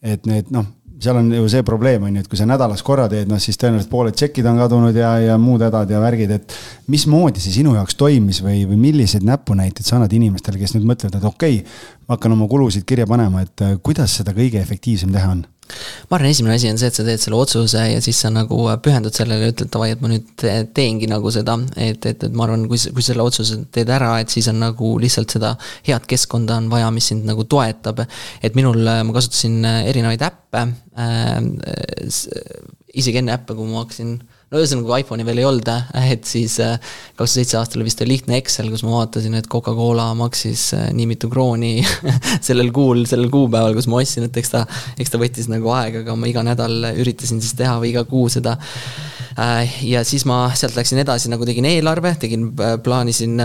et need noh seal on ju see probleem, on ju, et kui sa nädalas korra teed, noh siis tõenäoliselt pooled tšekid on kadunud ja, ja muud hädad ja värgid, et mismoodi see sinu jaoks toimis või, või milliseid näpunäiteid sa annad inimestele, kes nüüd mõtlevad, et okei okay,, ma hakkan oma kulusid kirja panema, et äh, kuidas seda kõige efektiivsem teha on? Ma arvan, esimene asi on see, et sa teed selle otsuse ja siis sa nagu pühendud sellele ja ütled davai, et ma nüüd teengi nagu seda, et, et, et ma arvan, kui, kui selle otsuse teed ära, et siis on nagu lihtsalt seda head keskkonda on vaja, mis sind nagu toetab. et minul, ma kasutasin erinevaid äppe äh,, isegi enne äppe, kui ma hakkasin no ühesõnaga, kui iPhone'i veel ei olnud, et siis äh, kaks tuhat seitse aastal oli vist lihtne Excel, kus ma vaatasin, et Coca-Cola maksis äh, nii mitu krooni sellel kuul, sellel kuupäeval, kus ma ostsin, et eks ta, eks ta võttis nagu aega, aga ma iga nädal üritasin siis teha või iga kuu seda. Äh, ja siis ma sealt läksin edasi, nagu tegin eelarve, tegin, plaanisin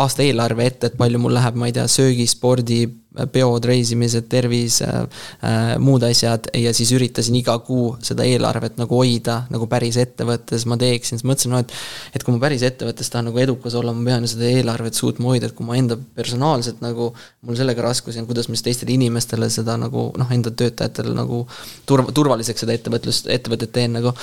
aasta eelarve ette, et palju mul läheb, ma ei tea, söögi, spordi peod, reisimised, tervis äh,, muud asjad ja siis üritasin iga kuu seda eelarvet nagu hoida nagu päris ettevõttes ma teeksin, siis mõtlesin, no et et kui ma päris ettevõttes tahan nagu edukas olla, ma pean ju seda eelarvet suutma hoida, et kui ma enda personaalselt nagu, mul sellega raskusi on, kuidas ma siis teistele inimestele seda nagu noh, enda töötajatele nagu turv-, turvaliseks seda ettevõtlust, ettevõtet teen nagu.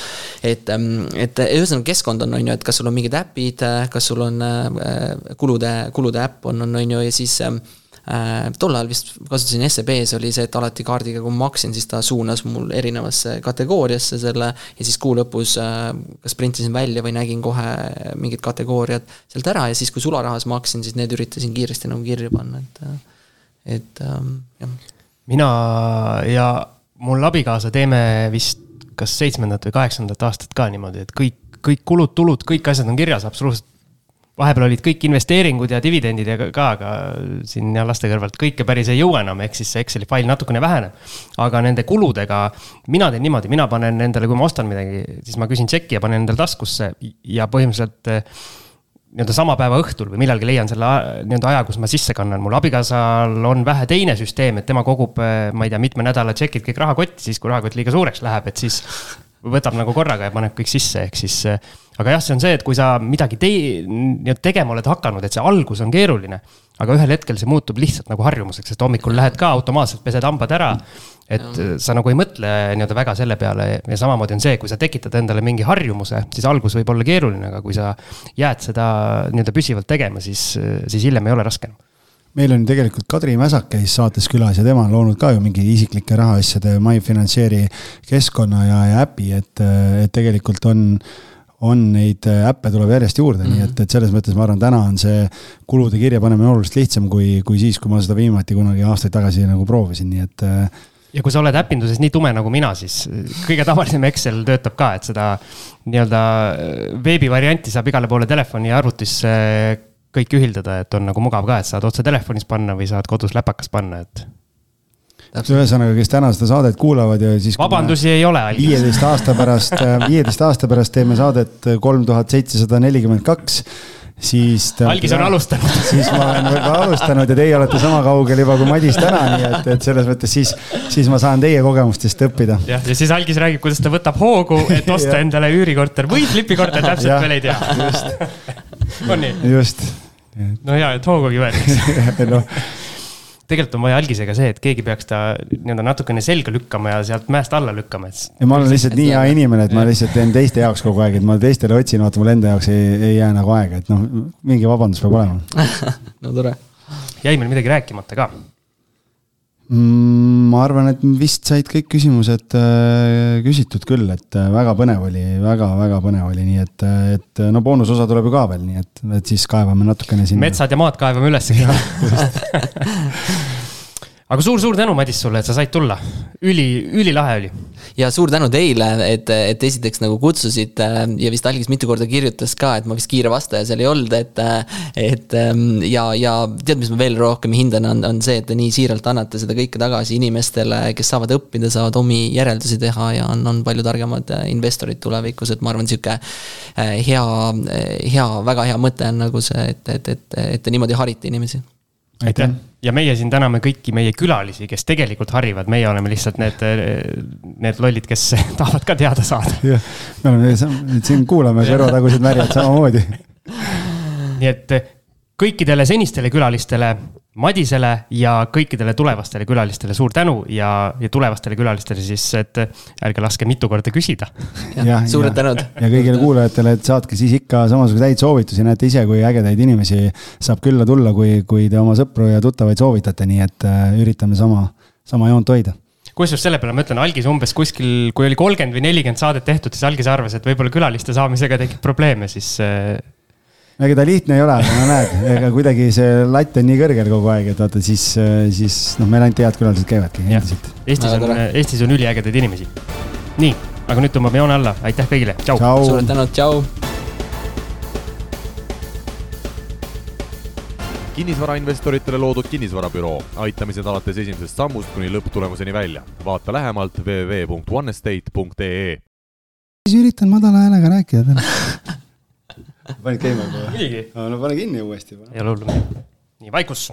et, ähm, et ühesõnaga keskkond on, on ju, et kas sul on mingid äpid, kas sul on äh, kulude, kulude äpp on, on, on ju, ja siis äh, Äh, tol ajal vist kasutasin SEB-s oli see, et alati kaardiga, kui ma maksin, siis ta suunas mul erinevasse kategooriasse selle ja siis kuu lõpus äh, kas printisin välja või nägin kohe mingid kategooriad sealt ära ja siis, kui sularahas maksin, siis need üritasin kiiresti nagu kirja panna, et, äh, et ähm, jah. mina ja mul abikaasa teeme vist kas seitsmendat või kaheksandat aastat ka niimoodi, et kõik, kõik kulud-tulud, kõik asjad on kirjas absoluutselt vahepeal olid kõik investeeringud ja dividendid ja ka, aga siin ja laste kõrvalt kõike päris ei jõua enam, ehk siis see Exceli fail natukene väheneb. aga nende kuludega, mina teen niimoodi, mina panen endale, kui ma ostan midagi, siis ma küsin tšeki ja panen endale taskusse ja põhimõtteliselt eh, nii-öelda sama päeva õhtul või millalgi leian selle nii-öelda aja, kus ma sisse kannan. mul abikaasal on vähe teine süsteem, et tema kogub, eh, ma ei tea, mitme nädala tšekid kõik rahakotti, siis kui rahakott liiga suureks läheb, et siis võtab nagu korraga ja paneb kõik sisse, ehk siis eh, aga jah, see on see, et kui sa midagi tei-, nii-öelda tegema oled hakanud, et see algus on keeruline. aga ühel hetkel see muutub lihtsalt nagu harjumuseks, sest hommikul lähed ka automaatselt, pesed hambad ära. et ja. sa nagu ei mõtle nii-öelda väga selle peale ja samamoodi on see, kui sa tekitad endale mingi harjumuse, siis algus võib olla keeruline, aga kui sa jääd seda nii-öelda püsivalt tegema, siis, siis hiljem ei ole raske enam meil on tegelikult Kadri Mäsak käis saates külas ja tema on loonud ka ju mingi isiklike rahaasjade MyFinanceeri keskkonna ja, ja äpi, et, et tegelikult on on neid äh, äppe tuleb järjest juurde mm, -hmm. nii et, et selles mõttes ma arvan, täna on see kulude kirjapanemine oluliselt lihtsam kui, kui siis, kui ma seda viimati kunagi aastaid tagasi nagu proovisin, nii et. Äh, ja kui sa oled äpinduses nii tume nagu mina, siis kõige tavalisem Excel töötab ka, et seda nii-öelda äh, veebivarianti saab igale poole telefoni ja arvutisse kõik ühildada, et on nagu mugav ka, et saad otse telefonis panna või saad kodus läpakas panna, et ühesõnaga, kes täna seda saadet kuulavad ja siis. vabandusi ei ole. viieteist aasta pärast, viieteist aasta pärast teeme saadet kolm tuhat seitsesada nelikümmend kaks siis. algis on alustanud. siis ma olen juba alustanud ja teie olete sama kaugel juba kui Madis täna, nii et, et selles mõttes siis, siis ma saan teie kogemustest õppida. jah, ja siis algis räägib, kuidas ta võtab hoogu, et osta endale üürikorter või flipikorter, täpselt veel ei tea. on nii? just. no hea, et hoogugi võetakse noh tegelikult on vaja algisega see, et keegi peaks ta nii-öelda natukene selga lükkama ja sealt mäest alla lükkama, et. ja ma olen lihtsalt nii hea inimene, et ma lihtsalt teen teiste jaoks kogu aeg, et ma teistele otsin, vaata mul enda jaoks ei, ei jää nagu aega, et noh, mingi vabandus peab olema no tore. jäi meil midagi rääkimata ka ma arvan, et vist said kõik küsimused äh, küsitud küll, et äh, väga põnev oli väga,, väga-väga põnev oli, nii et, äh, et no boonusosa tuleb ju ka veel, nii et, et siis kaevame natukene sinna. metsad ja maad kaevame üles aga suur-suur tänu, Madis, sulle, et sa said tulla. üli, ülilahe oli. ja suur tänu teile, et, et esiteks nagu kutsusite ja vist algis mitu korda kirjutas ka, et ma vist kiire vastaja seal ei olnud, et. et ja, ja tead, mis ma veel rohkem hindan, on, on see, et te nii siiralt annate seda kõike tagasi inimestele, kes saavad õppida, saavad omi järeldusi teha ja on, on palju targemad investorid tulevikus, et ma arvan, sihuke hea, hea, väga hea mõte on nagu see, et, et, et, et te niimoodi harite inimesi aitäh! Ja meie siin täname kõiki meie külalisi, kes tegelikult harivad, meie oleme lihtsalt need, need lollid, kes tahavad ka teada saada. jah, me oleme siin kuulame kõrvatagused märjad samamoodi. nii et kõikidele senistele külalistele Madisele ja kõikidele tulevastele külalistele suur tänu ja, ja tulevastele külalistele siis, et ärge laske mitu korda küsida. suured tänud. ja kõigile kuulajatele, et saatke siis ikka samasuguseid häid soovitusi, näete ise, kui ägedaid inimesi saab külla tulla, kui, kui te oma sõpru ja tuttavaid soovitate, nii et äh, üritame sama, sama joont hoida kusjuures selle peale ma ütlen, algis umbes kuskil, kui oli kolmkümmend või nelikümmend saadet tehtud, siis algis arvas, et võib-olla külaliste saamisega tekib probleeme, siis äh, ega ta lihtne ei ole, aga no näed, ega kuidagi see latt on nii kõrgel kogu aeg, et vaata siis, siis noh, meil ainult head külalised käivadki endiselt. Eestis on, Eestis on üliägedaid inimesi. nii, aga nüüd tõmbame joone alla, aitäh kõigile, tšau. suured tänud, tšau. kinnisvarainvestoritele loodud kinnisvarabüroo, aitamised alates esimesest sammust kuni lõpptulemuseni välja. vaata lähemalt www.onestate.ee. siis üritan madala häälega rääkida panid käima juba? muidugi. no pane kinni uuesti. ei ole hullu. nii, vaikus